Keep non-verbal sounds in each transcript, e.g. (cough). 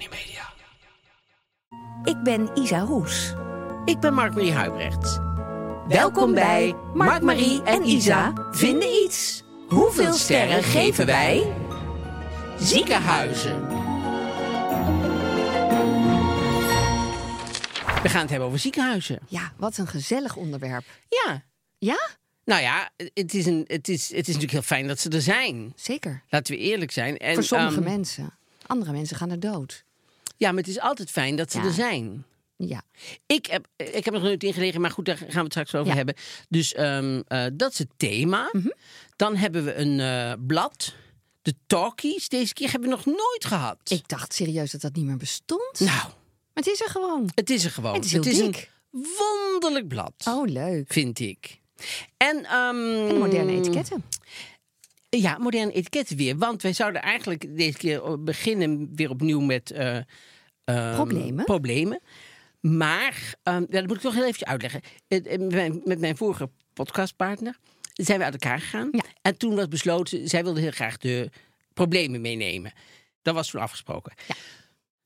Tony Media. Ik ben Isa Roes. Ik ben Mark-Marie Huibrecht. Welkom bij Mark-Marie en Isa vinden iets. Hoeveel sterren geven wij? Ziekenhuizen. We gaan het hebben over ziekenhuizen. Ja, wat een gezellig onderwerp. Ja. Ja? Nou ja, het is, een, het, is, het is natuurlijk heel fijn dat ze er zijn. Zeker. Laten we eerlijk zijn. En, Voor sommige ehm, mensen. Andere mensen gaan er dood. Ja, maar het is altijd fijn dat ze Ja. er zijn. Ja. Ik heb, ik heb nog nooit ingelegen, maar goed, daar gaan we het straks over Ja. hebben. Dus ehm, eh, dat is het thema. Dan hebben we een eh, blad. De talkies. Deze keer hebben we nog nooit gehad. Ik dacht serieus dat dat niet meer bestond. Nou, Maar het is er gewoon. het is er gewoon. Het is heel een dik. wonderlijk blad, Oh, leuk. vind ik. En, ehm, En moderne etiketten. Ja, moderne etiketten weer. Want wij zouden eigenlijk deze keer beginnen weer opnieuw met... eh, ehm, Problemen. Problemen. Maar, ehm, ja, dat moet ik toch heel even uitleggen. Eh, Met mijn, vorige podcastpartner zijn we uit elkaar gegaan. Ja. En toen was besloten, zij wilde heel graag de problemen meenemen. Dat was toen afgesproken.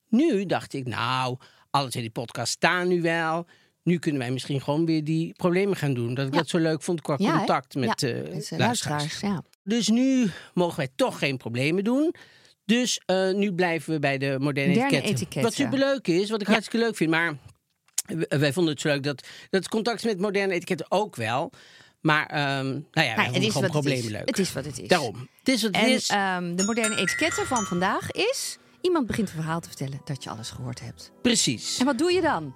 Nu dacht ik, nou, alle twee die podcasts staan nu wel. Nu kunnen wij misschien gewoon weer die problemen gaan doen. Dat ik Ja. dat zo leuk vond qua Ja, contact met, Ja, eh, luisteraars. luisteraars. Dus nu mogen wij toch geen problemen doen. Dus eh, nu blijven we bij de moderne, Moderne etiketten. etiketten. Wat superleuk is, wat ik hartstikke leuk vind. Maar wij vonden het zo leuk dat, dat contact met moderne etiketten ook wel. Maar ehm, nou ja, Nou, het is gewoon problemen is. leuk. Het is wat het is. Daarom. Het is wat het En is. ehm, de moderne etiketten van vandaag is... Iemand begint een verhaal te vertellen dat je alles gehoord hebt. Precies. En wat doe je dan?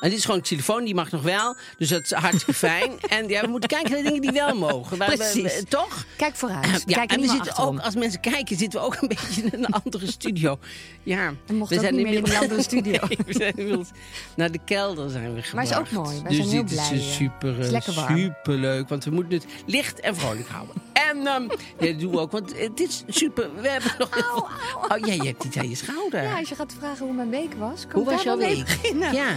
En dit is gewoon een telefoon, die mag nog wel. Dus dat is hartstikke (laughs) fijn. En ja, we moeten kijken naar dingen die wel mogen. Maar we- we- Precies. toch? Kijk vooruit. Ja, Kijk en we zitten achterom. ook, als mensen kijken, zitten we ook een (laughs) beetje in een andere studio. Ja, mocht we ook niet meer in inmiddels- andere studio. (laughs) Nee, we zijn inmiddels naar de kelder zijn we gebracht. Maar is ook mooi. Wij dus zijn heel dit blij, is eh. super, Het is eh, lekker warm. super leuk, want we moeten het licht en vrolijk houden. En ehm ja, dat doen we ook, want het is super. We hebben nog heel veel. Oh ja, je hebt iets aan je schouder. Ja, als je gaat vragen hoe mijn week was, kan Hoe ik was jouw week? beginnen. Ja.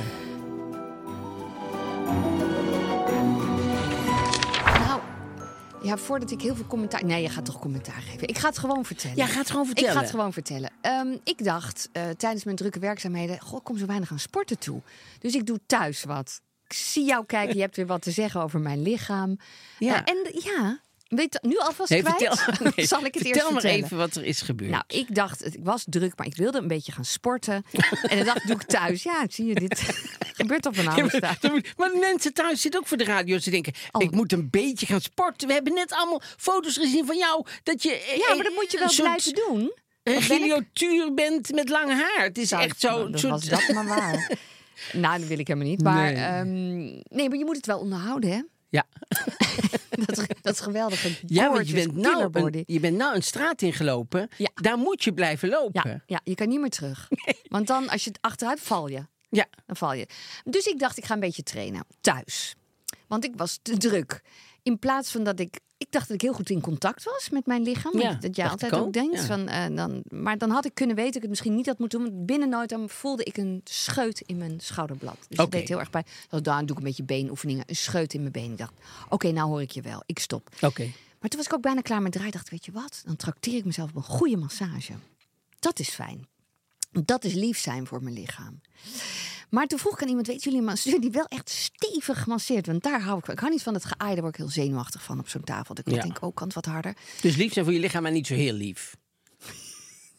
Ja, voordat ik heel veel commentaar... Nee, je gaat toch commentaar geven. Ik ga het gewoon vertellen. Ja, ga het gewoon Ik vertellen. ga het gewoon vertellen. Ehm, ik dacht eh, tijdens mijn drukke werkzaamheden... Goh, ik kom zo weinig aan sporten toe. Dus ik doe thuis wat. Ik zie jou kijken, je hebt weer wat te zeggen over mijn lichaam. Ja. Eh, en ja, weet nu alvast Nee, kwijt? vertel, (laughs) nee, Zal ik het vertel eerst maar vertellen? even wat er is gebeurd. Nou, ik dacht, het- ik was druk, maar ik wilde een beetje gaan sporten. (laughs) en dan dacht ik, doe ik thuis. Ja, zie je, dit (laughs) gebeurt op een Ja, andere maar, maar mensen thuis zitten ook voor de radio. Ze denken, Oh. ik moet een beetje gaan sporten. We hebben net allemaal foto's gezien van jou. Dat je eh, Ja, maar dat moet je wel een soort blijven doen. Een giliotuur bent met lang haar. Het is Nou, echt zo. Soort- was dat maar waar. nou, dat wil ik helemaal niet. Maar Nee. nee maar je moet het wel onderhouden, hè? Ja, (laughs) Dat, dat is geweldig. een ja want je bent, nou een, je bent nou een straat ingelopen. Ja. Daar moet je blijven lopen. Ja, ja, je kan niet meer terug. (laughs) Want dan, als je het achteruit val je. Ja. Dan val je. Dus ik dacht, ik ga een beetje trainen. Thuis. Want ik was te druk. In plaats van dat ik... Ik dacht dat ik heel goed in contact was met mijn lichaam. Ja, dat jij altijd ook ook, denkt. ja. Van, eh, dan, maar dan had ik kunnen weten dat ik het misschien niet had moeten doen. Want binnen nooit dan voelde ik een scheut in mijn schouderblad. Dus dat Oké. deed heel erg bij. Dus daar doe ik een beetje beenoefeningen. Een scheut in mijn been. Ik dacht, oké, nou hoor ik je wel. Ik stop. Oké. Maar toen was ik ook bijna klaar met draaien. dacht, weet je wat? Dan trakteer ik mezelf op een goede massage. Dat is fijn. Dat is lief zijn voor mijn lichaam. Maar toen vroeg ik aan iemand, weet jullie een masseur die wel echt stevig masseert? Want daar hou ik van. Ik hou niet van het geaaide, daar word ik heel zenuwachtig van op zo'n tafel. Dat ik Ja. denk, oh, kan het wat harder? Dus lief zijn voor je lichaam, maar niet zo heel lief. (laughs)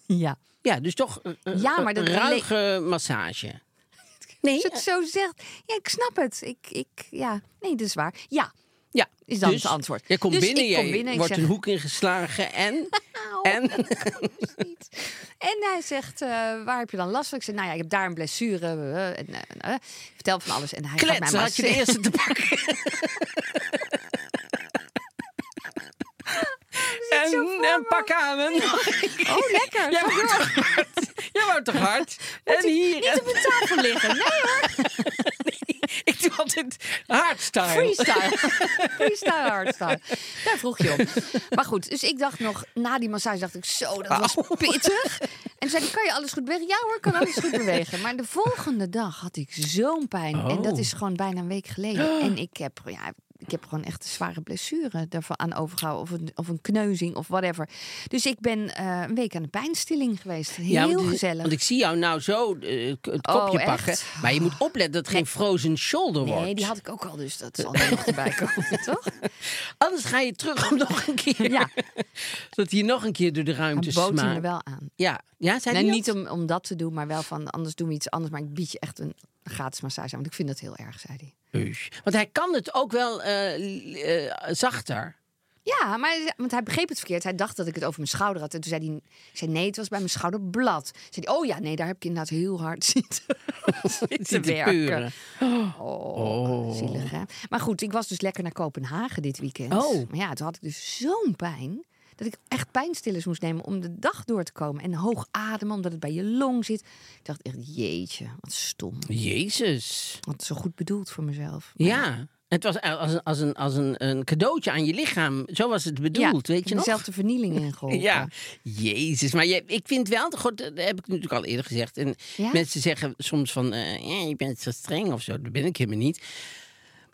Ja. Ja, dus toch een, een- Ja, maar dat- een ruige massage. (laughs) Nee, Als je het zo zegt. Ja, ik snap het. Ik, ik, ja, nee, dat is waar. Ja, ja. is dan dus het antwoord. Je komt Dus binnen, ik je kom binnen, ik wordt zeg- een hoek ingeslagen en... Au. (laughs) en niet. En hij zegt, eh, waar heb je dan last van? Ik zeg, nou ja, ik heb daar een blessure. eh, en, eh, vertel van alles. En hij gaat mij kletsen had je de eerste te (laughs) pakken. En pak aan. En Oh, lekker. Jij wou toch hard? Jij wou toch hard? En hier. Niet op mijn tafel liggen. Nee hoor. (laughs) Ik doe altijd hardstyle. Freestyle. (laughs) Freestyle hardstyle. Daar vroeg je om. Maar goed, dus ik dacht nog, na die massage dacht ik, zo, dat was pittig. En zei kan je alles goed bewegen? Ja hoor, ik kan alles goed bewegen. Maar de volgende dag had ik zo'n pijn. En dat Oh. is gewoon bijna een week geleden. En ik heb, ja, ik heb gewoon echt een zware blessure daarvan aan overgehouden. Of een, of een kneuzing of whatever. Dus ik ben eh, een week aan de pijnstilling geweest. Heel Ja, want, gezellig. Want ik zie jou nou zo eh, het kopje Oh, echt? pakken. Maar je moet opletten dat het geen frozen shoulder wordt. Nee, die had ik ook al, dus dat zal er nog erbij komen, (laughs) toch? Anders ga je terug om nog een keer. Ja. (laughs) Dat je nog een keer door de ruimte Dat bood hij me smaakt. wel aan. Ja, ja Nee, hij niet om, om dat te doen, maar wel van anders doen we iets anders. Maar ik bied je echt een gratis massage aan. Want ik vind dat heel erg, zei hij. Want hij kan het ook wel eh, eh, zachter. Ja, maar want hij begreep het verkeerd. Hij dacht dat ik het over mijn schouder had. En toen zei hij, zei nee, het was bij mijn schouderblad. Zei hij, oh ja, nee, daar heb ik inderdaad heel hard (laughs) zitten, (laughs) zitten werken. peuren. Oh, zielig hè. Maar goed, ik was dus lekker naar Kopenhagen dit weekend. Oh. Maar ja, toen had ik dus zo'n pijn. Dat ik echt pijnstillers moest nemen om de dag door te komen. En hoog ademen, omdat het bij je long zit. Ik dacht echt, jeetje, wat stom. Jezus. Wat zo goed bedoeld voor mezelf. Ja. Het was als een, als een, als een, een cadeautje aan je lichaam. Zo was het bedoeld, weet je nog? Dezelfde vernieling (laughs) ingeholpen. Ja, jezus. Maar je, ik vind wel, god, dat heb ik natuurlijk al eerder gezegd. En Ja? mensen zeggen soms van, eh, ja, je bent zo streng of zo. Dat ben ik helemaal niet.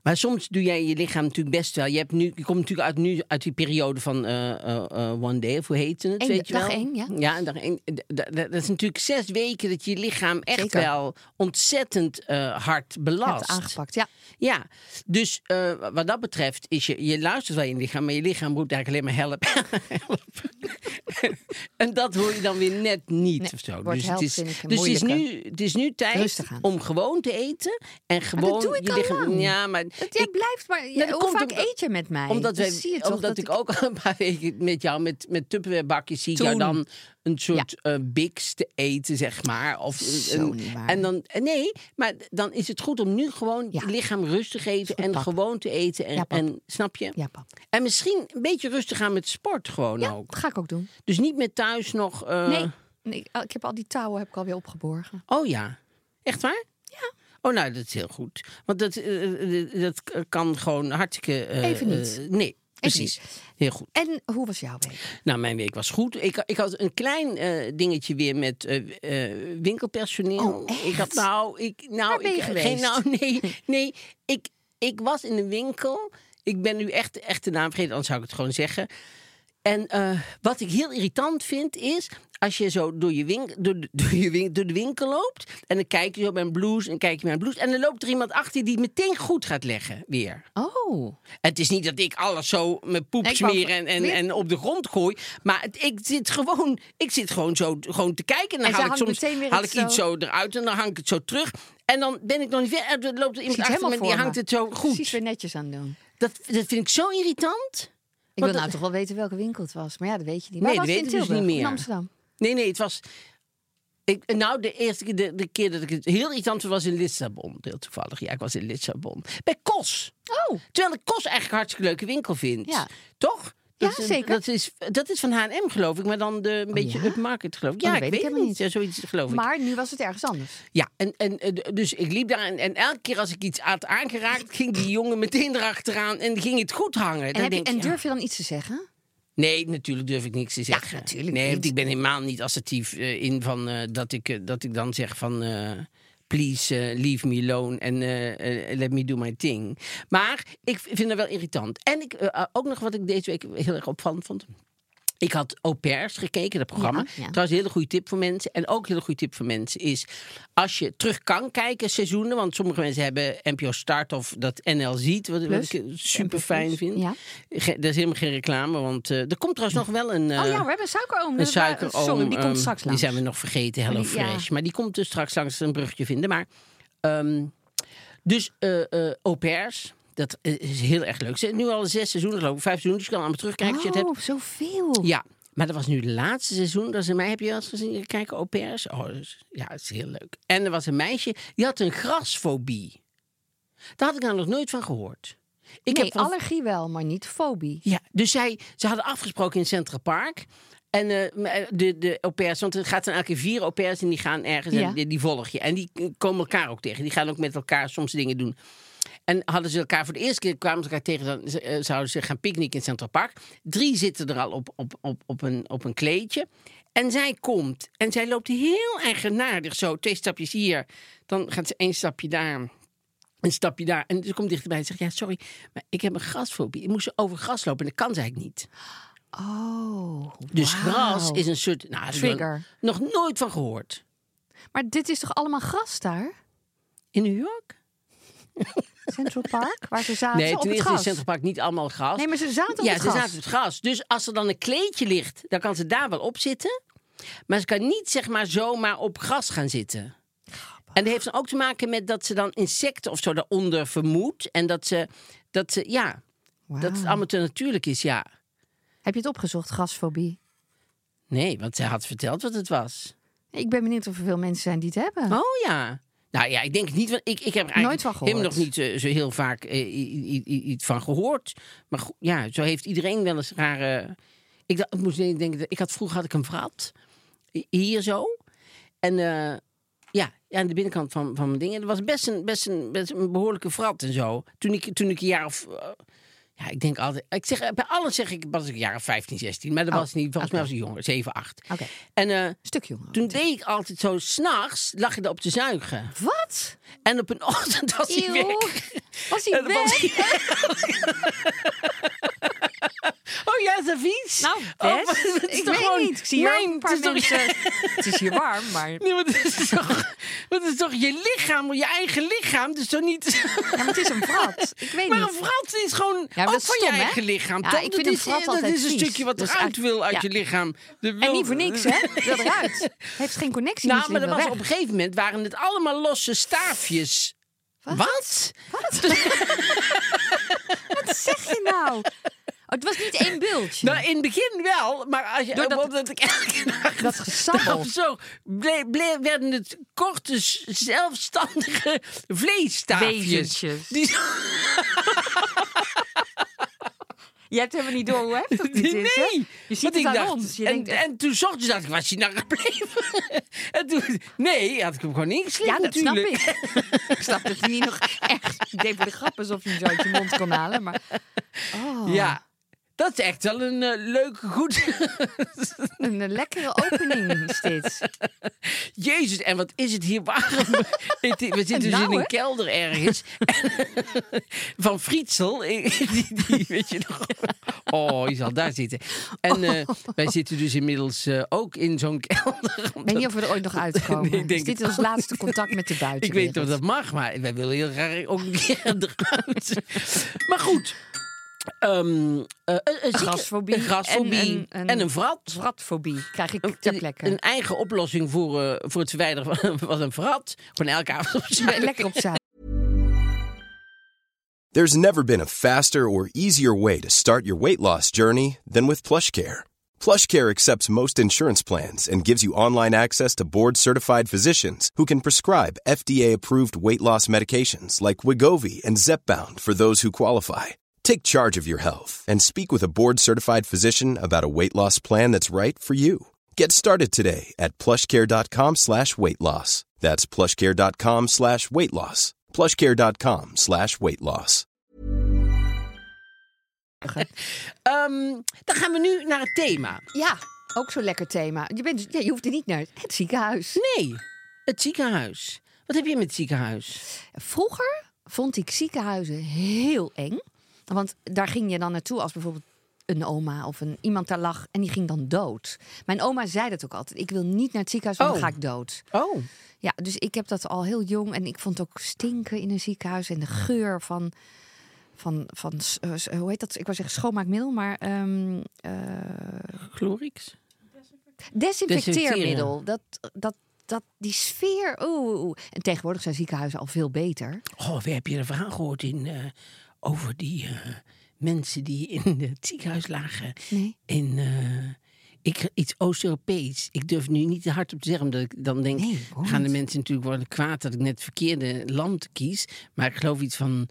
Maar soms doe jij je lichaam natuurlijk best wel. Je, hebt nu, je komt natuurlijk uit, nu, uit die periode van eh, eh, eh, One Day, of hoe heette het? Eén- weet je dag wel? één, ja. Ja, dag één. Dat is natuurlijk zes weken dat je lichaam echt Zeker. wel ontzettend hard belast. hebt aangepakt, ja. Ja, dus wat dat betreft is je, je luistert wel in je lichaam, maar je lichaam roept eigenlijk alleen maar help. help. (laughs) en dat hoor je dan weer net niet Nee, of zo. Dus, help het is, dus het is, nu, het is nu tijd om gewoon te eten en gewoon doe ik je al lichaam. lang. Ja, maar Dat jij ik- blijft maar. Ja, hoe vaak omdat- eet je met mij? omdat, zie je toch omdat dat ik ook al een paar weken met jou met, met Tupperwarebakjes zie ik jou dan een soort eh biks te eten, zeg maar. Of een-. En dan, nee, maar dan is het goed om nu gewoon Ja. je lichaam rustig eten goed, en pap. gewoon te eten. En, Ja, en snap je? Ja, pap. En misschien een beetje rustig gaan met sport gewoon Ja, ook. dat ga ik ook doen. Dus niet met thuis nog. eh, Nee, nee, ik heb al die touwen heb ik alweer opgeborgen. Oh ja, echt waar? Oh, nou, dat is heel goed. Want dat, eh, eh, dat kan gewoon hartstikke. eh, Even niet. eh, nee, precies. Heel goed. En hoe was jouw week? Nou, mijn week was goed. Ik, ik had een klein eh, dingetje weer met eh, eh, winkelpersoneel. Oh, echt? ik had nou, ik, nou, ik? Geen, nou, nee, nee. Ik, ik was in een winkel. Ik ben nu echt, echt de naam vergeten, anders zou ik het gewoon zeggen. En eh, wat ik heel irritant vind is. Als je zo door, je winkel, door, de- door, je win- door de winkel loopt. En dan kijk je op mijn blouse. En kijk je mijn blouse. En dan loopt er iemand achter die meteen goed gaat leggen weer. Oh, Het is niet dat ik alles zo met poep smeer en, en, en op de grond gooi. Maar het- ik zit gewoon, ik zit gewoon zo gewoon te kijken. En dan En haal ik soms haal ik iets zo- zo eruit en dan hang ik het zo terug. En dan ben ik nog niet ver. En dan loopt er iemand achter me die hangt me. het zo goed. precies weer netjes aan doen. Dat, dat vind ik zo irritant. Ik wil nou toch wel weten welke winkel het was. Maar ja, dat weet je niet. Nee, Waar dat weet ik dus niet meer. In Amsterdam. Nee, nee, het was... Ik, nou, de eerste keer, de, de keer dat ik het heel irritant was in Lissabon. Heel toevallig. Ja, ik was in Lissabon. Bij Kos. Oh, Terwijl ik Kos eigenlijk een hartstikke leuke winkel vind. Ja. Toch? Ja, is- zeker. Dat is, dat is van H&M, geloof ik. Maar dan de, een beetje ja? upmarket, geloof ik. Oh, Ja, ik weet weet ik het niet. Ja, zoiets, geloof ik. maar nu was het ergens anders. Ja, en, en, eh, dus ik liep daar en, en elke keer als ik iets had aangeraakt... ging die jongen meteen erachteraan en ging het goed hangen. En, Dan heb je, denk ik, en ja. durf je dan iets te zeggen? Nee, natuurlijk durf ik niks te zeggen. natuurlijk Nee, niet. want ik ben helemaal niet assertief eh, in van eh, dat, ik, dat ik dan zeg van. Please eh, leave me alone en eh, eh, let me do my thing. Maar ik vind dat wel irritant. En ik, ook nog wat ik deze week heel erg opvallend vond. Ik had Au Pairs gekeken, dat programma. Ja, ja. Trouwens, een hele goede tip voor mensen. En ook een hele goede tip voor mensen is... als je terug kan kijken seizoenen... want sommige mensen hebben NPO Start of dat NL Ziet... wat, ik super fijn vind. ja. Ge- dat is helemaal geen reclame, want eh, er komt trouwens nog wel een... eh, oh ja, we hebben een suikeroom. een suikeroom. Sorry, die komt ehm, straks Die langs. zijn we nog vergeten, Hello die-. Fresh. Maar die komt dus straks langs een brugje vinden. Maar, ehm, dus eh eh au pairs, dat is heel erg leuk. Ze hebben nu al zes seizoenen, geloof ik. Vijf seizoenen, dus je kan allemaal terugkijken als je het hebt. Oh, zoveel. Ja, maar dat was nu het laatste seizoen. Dat is in mij, heb je wel eens gezien? Kijken, au pairs. Oh, dus, ja, het is heel leuk. En er was een meisje, die had een grasfobie. Daar had ik nou nog nooit van gehoord. Ik nee, heb van allergie wel, maar niet fobie. ja, dus zij, ze hadden afgesproken in Central Park. En eh, eh, de, de au pairs, want er gaat dan elke keer vier au pairs en die gaan ergens Ja. en die, die volg je. En die eh, komen elkaar ook tegen. Die gaan ook met elkaar soms dingen doen. En hadden ze elkaar voor de eerste keer kwamen ze elkaar tegen, dan eh, zouden ze gaan picknicken in Central Park. Drie zitten er al op, op, op, op, een, op een kleedje. En zij komt en zij loopt heel eigenaardig zo. Twee stapjes hier, dan gaat ze één stapje daar. Een stapje daar. En ze komt dichterbij en zegt: Ja, sorry, maar ik heb een grasfobie. Ik moest over gras lopen en dat kan ze eigenlijk niet. Oh, Dus gras is een soort. Nou, Trigger. Nog nooit van gehoord. Maar dit is toch allemaal gras daar? In New York? (laughs) Central Park, waar ze zaten Nee, op het gras. Central Park niet allemaal gras. Nee, maar ze zaten op ja, het ze gras. zaten op het gras. Dus als er dan een kleedje ligt, dan kan ze daar wel op zitten. Maar ze kan niet zeg maar zomaar op gras gaan zitten. En dat heeft dan ook te maken met dat ze dan insecten of zo daaronder vermoedt. En dat ze, dat ze ja, dat het allemaal te natuurlijk is, ja. Heb je het opgezocht, grasfobie? Nee, want zij had verteld wat het was. Ik ben benieuwd of er veel mensen zijn die het hebben. Oh ja. Nou ja, ik denk niet. Want ik, ik heb er eigenlijk helemaal nog niet eh, zo heel vaak eh, iets van gehoord. Maar ja, zo heeft iedereen wel eens rare. Ik, dacht, ik moest denken, ik had vroeger had ik een vrat hi- hier zo. En eh, ja, ja, aan de binnenkant van, van mijn dingen. Er was best een, best, een, best een behoorlijke vrat en zo. Toen ik, toen ik een jaar of. Ja, ik denk altijd. Ik zeg, bij alles zeg ik, was ik of 15, 16. Maar dat Oh, was niet. Volgens mij was ik jonger, 7, 8. Oké, En eh, stuk jongen. toen deed ik altijd zo, s'nachts lag je erop te zuigen. Wat? En op een (laughs) ochtend was hij weg. Was hij dan was weg? hij- (laughs) oh ja, is dat vies? Nou, Oh, het is ik toch weet gewoon niet. Ik zie hier mijn- een paar het is toch- mensen... (laughs) het is hier warm, maar... Nee, maar het is toch, het is toch je lichaam, je eigen lichaam. Dus toch niet... Ja, maar het is een vrat. (laughs) Ik weet Maar niet. een vrat is gewoon maar ook dat van is stom, je hè? eigen lichaam. Ja, toch? ik dat vind een is, vrat dat altijd is een vies. stukje wat Dus eruit uit- wil uit ja. je lichaam. De En wil- niet voor niks, hè? Het wil eruit. Het (laughs) heeft geen connectie. Nou, maar wil was op een gegeven moment waren het allemaal losse staafjes. Wat? Wat zeg je nou? Oh, het was niet één bultje. Nou, in het begin wel, maar als je, Doordat- omdat ik elke dag (laughs) dat gesabbel. (laughs) Of zo ble- ble- werden het korte, zelfstandige vleesstaafjes. Die, (laughs) Je hebt helemaal niet door hoe heftig dit is, hè? nee. Je ziet het aan dacht- ons. Je en, denkt en toen zocht je dacht ik, was hij nou gebleven? en toen, nee, had ik hem gewoon ingeslikt Ja, dat snap natuurlijk. ik. ik snap dat hij niet nog echt... Ik deed voor de grap alsof je hem zo uit je mond kon halen, maar... Oh, Ja, dat is echt wel een eh, leuke, goed... (laughs) Een eh, lekkere opening is dit. (laughs) Jezus, en wat is het hier warm? (laughs) We zitten dus Nou, in een hè? kelder ergens. Van Frietsel. Die, die, weet je nog? Oh, je zal daar zitten. En eh, wij zitten dus inmiddels ook in zo'n kelder. Ik weet niet of we er ooit nog uitkomen. Nee, ik is dit het ons laatste contact met de Ik buitenwereld? weet niet of dat mag, maar wij willen heel graag ook een keer eruit. Maar goed. Ehm, eh, een- een zieke- Grasfobie Een grasfobie. en En een- een, een- vrat. Vratfobie krijg ik ter Een, plekke. een eigen oplossing voor, eh, voor het verwijderen van, (laughs) van een vrat. Gewoon elke avond. Lekker opzij. There's never been a faster or easier way to start your weight loss journey than with PlushCare. PlushCare accepts most insurance plans and gives you online access to board-certified physicians who can prescribe FDA-approved weight loss medications like Wigovi and Zepbound for those who qualify. Take charge of your health and speak with a board-certified physician about a weight loss plan that's right for you. Get started today at plushcare.com slash weight loss. That's plushcare.com slash weight loss. plushcare.com slash weight loss. (laughs) Ehm, dan gaan we nu naar het thema. Ja, ook zo'n lekker thema. Je, bent, ja, je hoeft er niet naar het ziekenhuis. Nee, het ziekenhuis. Wat heb je met het ziekenhuis? Vroeger vond ik ziekenhuizen heel eng. Want daar ging je dan naartoe als bijvoorbeeld een oma of een, iemand daar lag en die ging dan dood. Mijn oma zei dat ook altijd. Ik wil niet naar het ziekenhuis, want dan Oh. ga ik dood. Oh, Ja, dus ik heb dat al heel jong en ik vond ook stinken in een ziekenhuis en de geur van. Van, van eh, hoe heet dat? Ik wou zeggen schoonmaakmiddel, maar ehm eh, Chlorix. desinfecteermiddel. Dat, dat, dat, die sfeer. Oeh, oeh. En tegenwoordig zijn ziekenhuizen al veel beter. Oh, heb je een verhaal gehoord in, eh, over die eh, mensen die in het ziekenhuis lagen? Nee. In eh, ik, iets Oost-Europees. Ik durf nu niet te hard op te zeggen, omdat ik dan denk... Nee, gaan de mensen natuurlijk worden kwaad dat ik net het verkeerde land kies. Maar ik geloof iets van...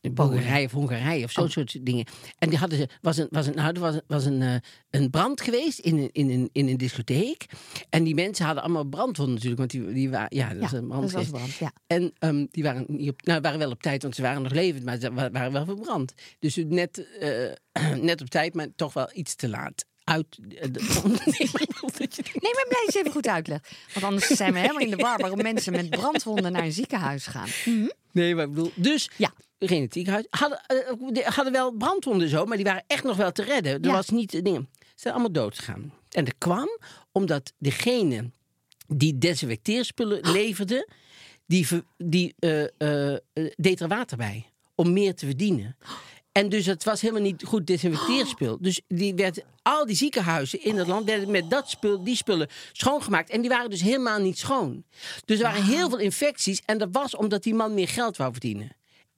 Bulgarije of Hongarije of zo'n Oh. soort dingen. En die hadden ze, was een, was een, nou, er was, was een, eh, een brand geweest in een, in, een, in een discotheek. En die mensen hadden allemaal brandwonden natuurlijk, want die, die waren, ja, dat was een brand dat was geweest. brand, ja. En ehm, die waren, niet op, nou, waren wel op tijd, want ze waren nog levend, maar ze wa- waren wel verbrand. Dus net, eh, (clears throat) net op tijd, maar toch wel iets te laat. Uit. eh, de- Nee, maar (laughs) ik bedoel dat je- Nee, maar blij eens even goed uitleggen. Want anders zijn we helemaal in de war waarom mensen met brandwonden naar een ziekenhuis gaan. Hm? Nee, maar ik bedoel, dus Ja. Ziekenhuis. Hadden, eh, hadden wel brandwonden zo, maar die waren echt nog wel te redden. Er Ja. was niet eh, dingen. Ze zijn allemaal dood gegaan. En dat kwam omdat degene die desinfecteerspullen leverde, die, die eh, deed er water bij om meer te verdienen. En dus het was helemaal niet goed desinfecteerspul. Dus die werd, al die ziekenhuizen in het land werden met dat spul, die spullen schoongemaakt. En die waren dus helemaal niet schoon. Dus er waren heel veel infecties. En dat was omdat die man meer geld wou verdienen.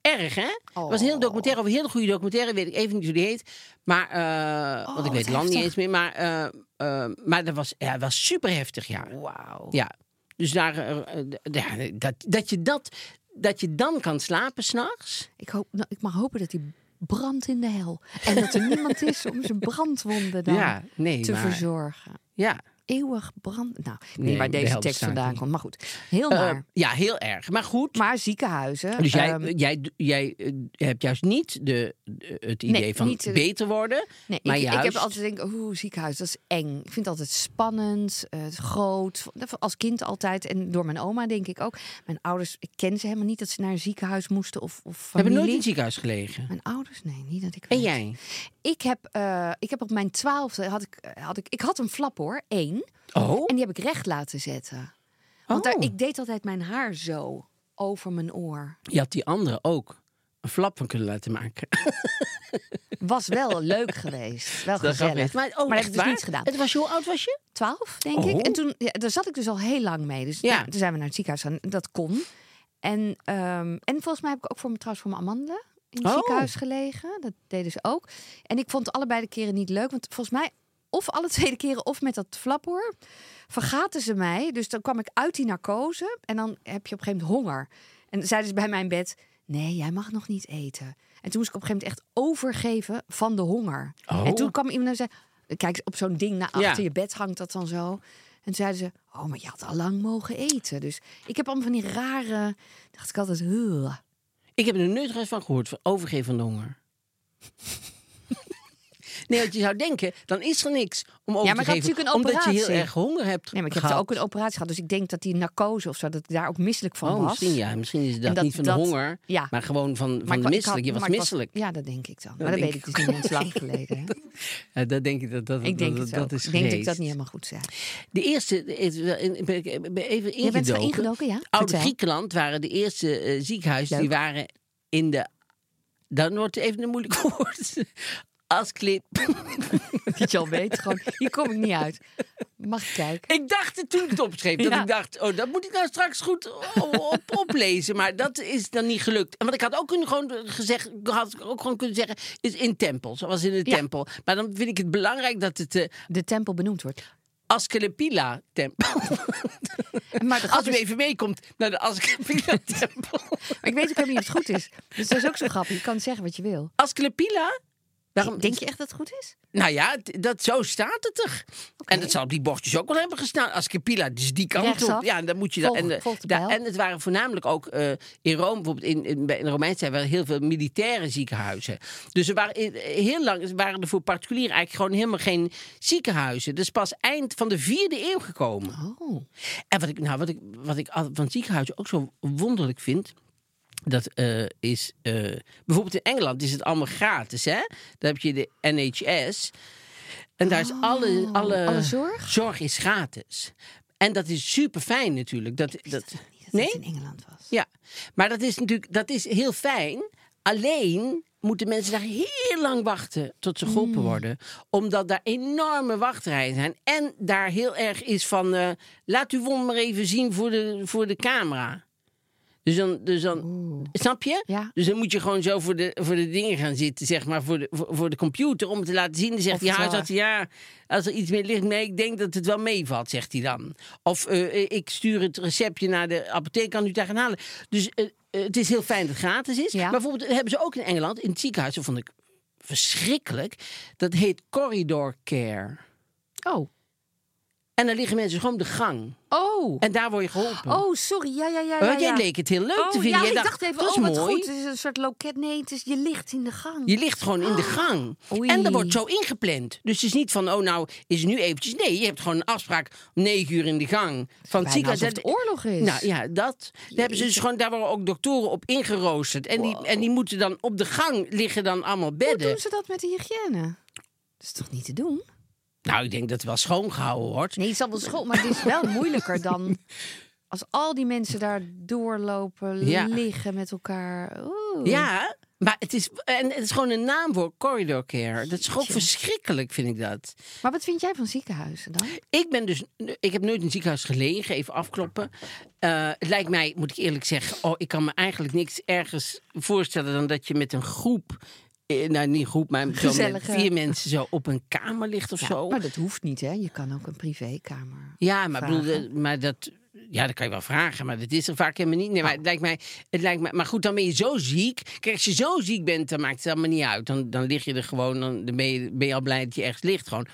Erg, hè? Er was een heel documentaire over een hele goede documentaire. Weet ik even niet hoe die heet. Maar, eh, want ik weet het land niet eens meer. Maar, eh, eh, maar dat was, ja, was super heftig, ja. Wauw. Ja, dus daar, ja, dat, dat, je dat, dat je dan kan slapen s'nachts. Ik, hoop, nou, ik mag hopen dat hij brandt in de hel. En dat er niemand is om zijn brandwonden dan (laughs) Ja, nee, te maar- verzorgen. Ja. Eeuwig brand. Nou, Nee, niet waar de deze tekst vandaan komt. Maar goed, heel Eh, naar. ja, heel erg. Maar goed. maar ziekenhuizen. dus jij, ehm, jij, jij eh, hebt juist niet de, de- het idee Nee, van niet, eh, beter worden. Nee, maar ik, juist, ik heb altijd denk, oeh, ziekenhuis, dat is eng. Ik vind het altijd spannend, eh, groot. Als kind altijd. En door mijn oma denk ik ook. Mijn ouders, ik ken ze helemaal niet dat ze naar een ziekenhuis moesten of, of we familie. hebben nooit in het ziekenhuis gelegen. Mijn ouders? Nee, niet dat ik En weet. jij? Ik heb, eh, ik heb op mijn twaalfde, had ik, eh, had ik, ik had een flap hoor, één. Oh, En die heb ik recht laten zetten. Want daar, Oh. ik deed altijd mijn haar zo over mijn oor. je had die andere ook een flap van kunnen laten maken. (laughs) Was wel leuk geweest. Wel Dat gezellig. maar, oh, maar dat echt heb ik dus niet gedaan. Het was, hoe oud was je? 12, denk Oh. ik. En toen, ja, daar zat ik dus al heel lang mee. Dus Ja. toen zijn we naar het ziekenhuis gegaan. Dat kon. En, ehm, en volgens mij heb ik ook voor, me- trouwens voor mijn amandelen in het Oh. ziekenhuis gelegen. Dat deden ze ook. En ik vond allebei de keren niet leuk. Want volgens mij, of alle tweede keren, of met dat flaphoor, vergaten ze mij. Dus dan kwam ik uit die narcose. En dan heb je op een gegeven moment honger. En dan zeiden ze bij mijn bed, nee, jij mag nog niet eten. En toen moest ik op een gegeven moment echt overgeven van de honger. Oh. En toen kwam iemand en zei, kijk, op zo'n ding naar achter Ja. je bed hangt dat dan zo. En zeiden ze, oh, maar je had al lang mogen eten. Dus ik heb allemaal van die rare, dacht ik altijd, "Ugh." Ik heb er nooit van gehoord, van overgeven van de honger. Nee, want je zou denken, dan is er niks om over maar te geven. natuurlijk een omdat je heel operatie. erg honger hebt Nee, maar ik heb gehad. ook een operatie gehad. Dus ik denk dat die narcose of zo, dat ik daar ook misselijk van Oh, was. misschien ja. Misschien is dat, dat- niet van dat- de honger, ja. maar gewoon van, van ik misselijk. had- je was misselijk. ja, dat denk ik dan. Maar Dat dat weet ik dus niet eens lang geleden. Hè? (laughs) Ja, dat denk ik dat dat, Ik denk dat, dat is Ik denk dat ik dat niet helemaal goed zei. De eerste, even Jij bent ingedoken. ja? Oude. Griekenland waren de eerste eh, ziekenhuizen die waren in de. Dan wordt het even een moeilijk (laughs) woord. Asclip. (laughs) Dat je al weet, gewoon, hier kom ik niet uit. Mag ik kijken? Ik dacht het toen ik het opschreef. Dat Ja. ik dacht, oh, dat moet ik nou straks goed op, op- oplezen. Maar dat is dan niet gelukt. En wat ik had ook kunnen gewoon gezegd, had ook gewoon kunnen zeggen, is in tempel. Zoals in de Ja. tempel. Maar dan vind ik het belangrijk dat het de De tempel benoemd wordt. Asclepila tempel. (laughs) Maar de grap Als u is- even meekomt naar de Asclepila (laughs) tempel. Maar ik weet ook helemaal niet of het goed is. Dus dat is ook zo grappig. Je kan zeggen wat je wil. Asclepila? Waarom, Denk je echt dat het goed is? Nou ja, dat, zo staat het er. En dat zal op die bordjes ook wel hebben gestaan. Asclepila, dus die kant Rechtsaf. op. Ja, dan moet je dat. En, en het waren voornamelijk ook eh, in Rome, bijvoorbeeld in, in, in Romeinse tijd, waren heel veel militaire ziekenhuizen. Dus er waren heel lang waren er voor particulieren eigenlijk gewoon helemaal geen ziekenhuizen. Dus pas eind van de vierde eeuw gekomen. Oh. En wat ik, nou, wat ik, wat ik van ziekenhuizen ook zo wonderlijk vind. Dat eh, is eh, bijvoorbeeld in Engeland is het allemaal gratis, hè? Dan heb je de NHS. En daar is alle, alle, Oh, alle zorg? zorg is gratis. En dat is super fijn natuurlijk. Dat, dat, Dat nee? in Engeland was. Ja, maar dat is natuurlijk dat is heel fijn. Alleen moeten mensen daar heel lang wachten tot ze geholpen Mm. worden. Omdat daar enorme wachtrijen zijn. En daar heel erg is van... eh, laat uw wond maar even zien voor de, voor de camera. Dus dan, dus dan snap je? Ja. Dus dan moet je gewoon zo voor de, voor de dingen gaan zitten, zeg maar, voor de, voor, voor de computer, om het te laten zien. Dan zegt Of die het, huisarts, ja, als er iets mee ligt, nee, ik denk dat het wel meevalt, zegt hij dan. Of eh, ik stuur het receptje naar de apotheek, kan u daar gaan halen. Dus eh, eh, het is heel fijn dat het gratis is. Ja. Maar bijvoorbeeld hebben ze ook in Engeland, in het ziekenhuis, dat vond ik verschrikkelijk. Dat heet corridor care. Oh. En dan liggen mensen gewoon op de gang. Oh. En daar word je geholpen. Oh, sorry. Ja, ja, ja. Want ja, jij ja. leek het heel leuk oh, te vinden. Ja, Jij ik dacht even, dat is oh, wat mooi. goed. Het is een soort loket. Nee, het is, je ligt in de gang. Je ligt gewoon in de gang. Oei. En dat wordt zo ingepland. Dus het is niet van, oh nou, is het nu eventjes. Nee, je hebt gewoon een afspraak om negen uur in de gang. Van het ziekenhuis. het oorlog is. Nou ja, dat. Daar, hebben ze dus gewoon, daar worden ook doktoren op ingeroosterd. En, die, en die moeten dan op de gang liggen dan allemaal Hoe bedden. doen ze dat met de hygiëne? Dat is toch niet te doen? Nou, ik denk dat het wel schoongehouden wordt. Nee, het zal wel school, maar het is wel moeilijker dan (laughs) als al die mensen daar doorlopen, Ja. liggen met elkaar. Oeh. Ja, maar het is, en het is gewoon een naam voor corridor care. Dat is gewoon verschrikkelijk, vind ik dat. Maar wat vind jij van ziekenhuizen dan? Ik ben dus, ik heb nooit in een ziekenhuis gelegen, even afkloppen. Eh, het lijkt mij, moet ik eerlijk zeggen, oh, ik kan me eigenlijk niks ergens voorstellen dan dat je met een groep, nou niet groep, maar Gezellige. vier mensen zo op een kamer ligt of zo. Maar dat hoeft niet, hè? Je kan ook een privékamer. Ja, maar, bedoel, vragen. eh, maar dat. Ja, dat kan je wel vragen, maar dat is er vaak helemaal niet. Nee, maar het lijkt mij, het lijkt mij. Maar goed, dan ben je zo ziek. Kijk, als je zo ziek bent, dan maakt het allemaal niet uit. Dan, dan lig je er gewoon, dan ben je, ben je al blij dat je ergens ligt gewoon.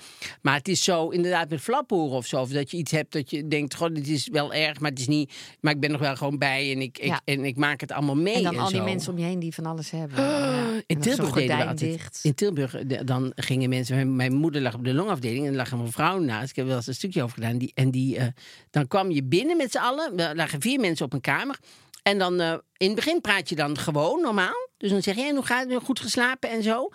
Maar het is zo, inderdaad, met flaphoren of zo. Of dat je iets hebt dat je denkt, god, dit is wel erg, maar het is niet. Maar ik ben nog wel gewoon bij en ik, ik, Ja. en ik maak het allemaal mee. En dan al die mensen om je heen die van alles hebben. Ja. En In Tilburg deden we gordijn altijd. dicht. In Tilburg dan gingen mensen. Mijn, mijn moeder lag op de longafdeling en er lag een vrouw naast. Ik heb wel eens een stukje over gedaan. Die, en die, eh, dan kwam je binnen met z'n allen. Er lagen vier mensen op een kamer. En dan eh, in het begin praat je dan gewoon normaal. Dus dan zeg je, "En hoe gaat het? Goed geslapen en zo.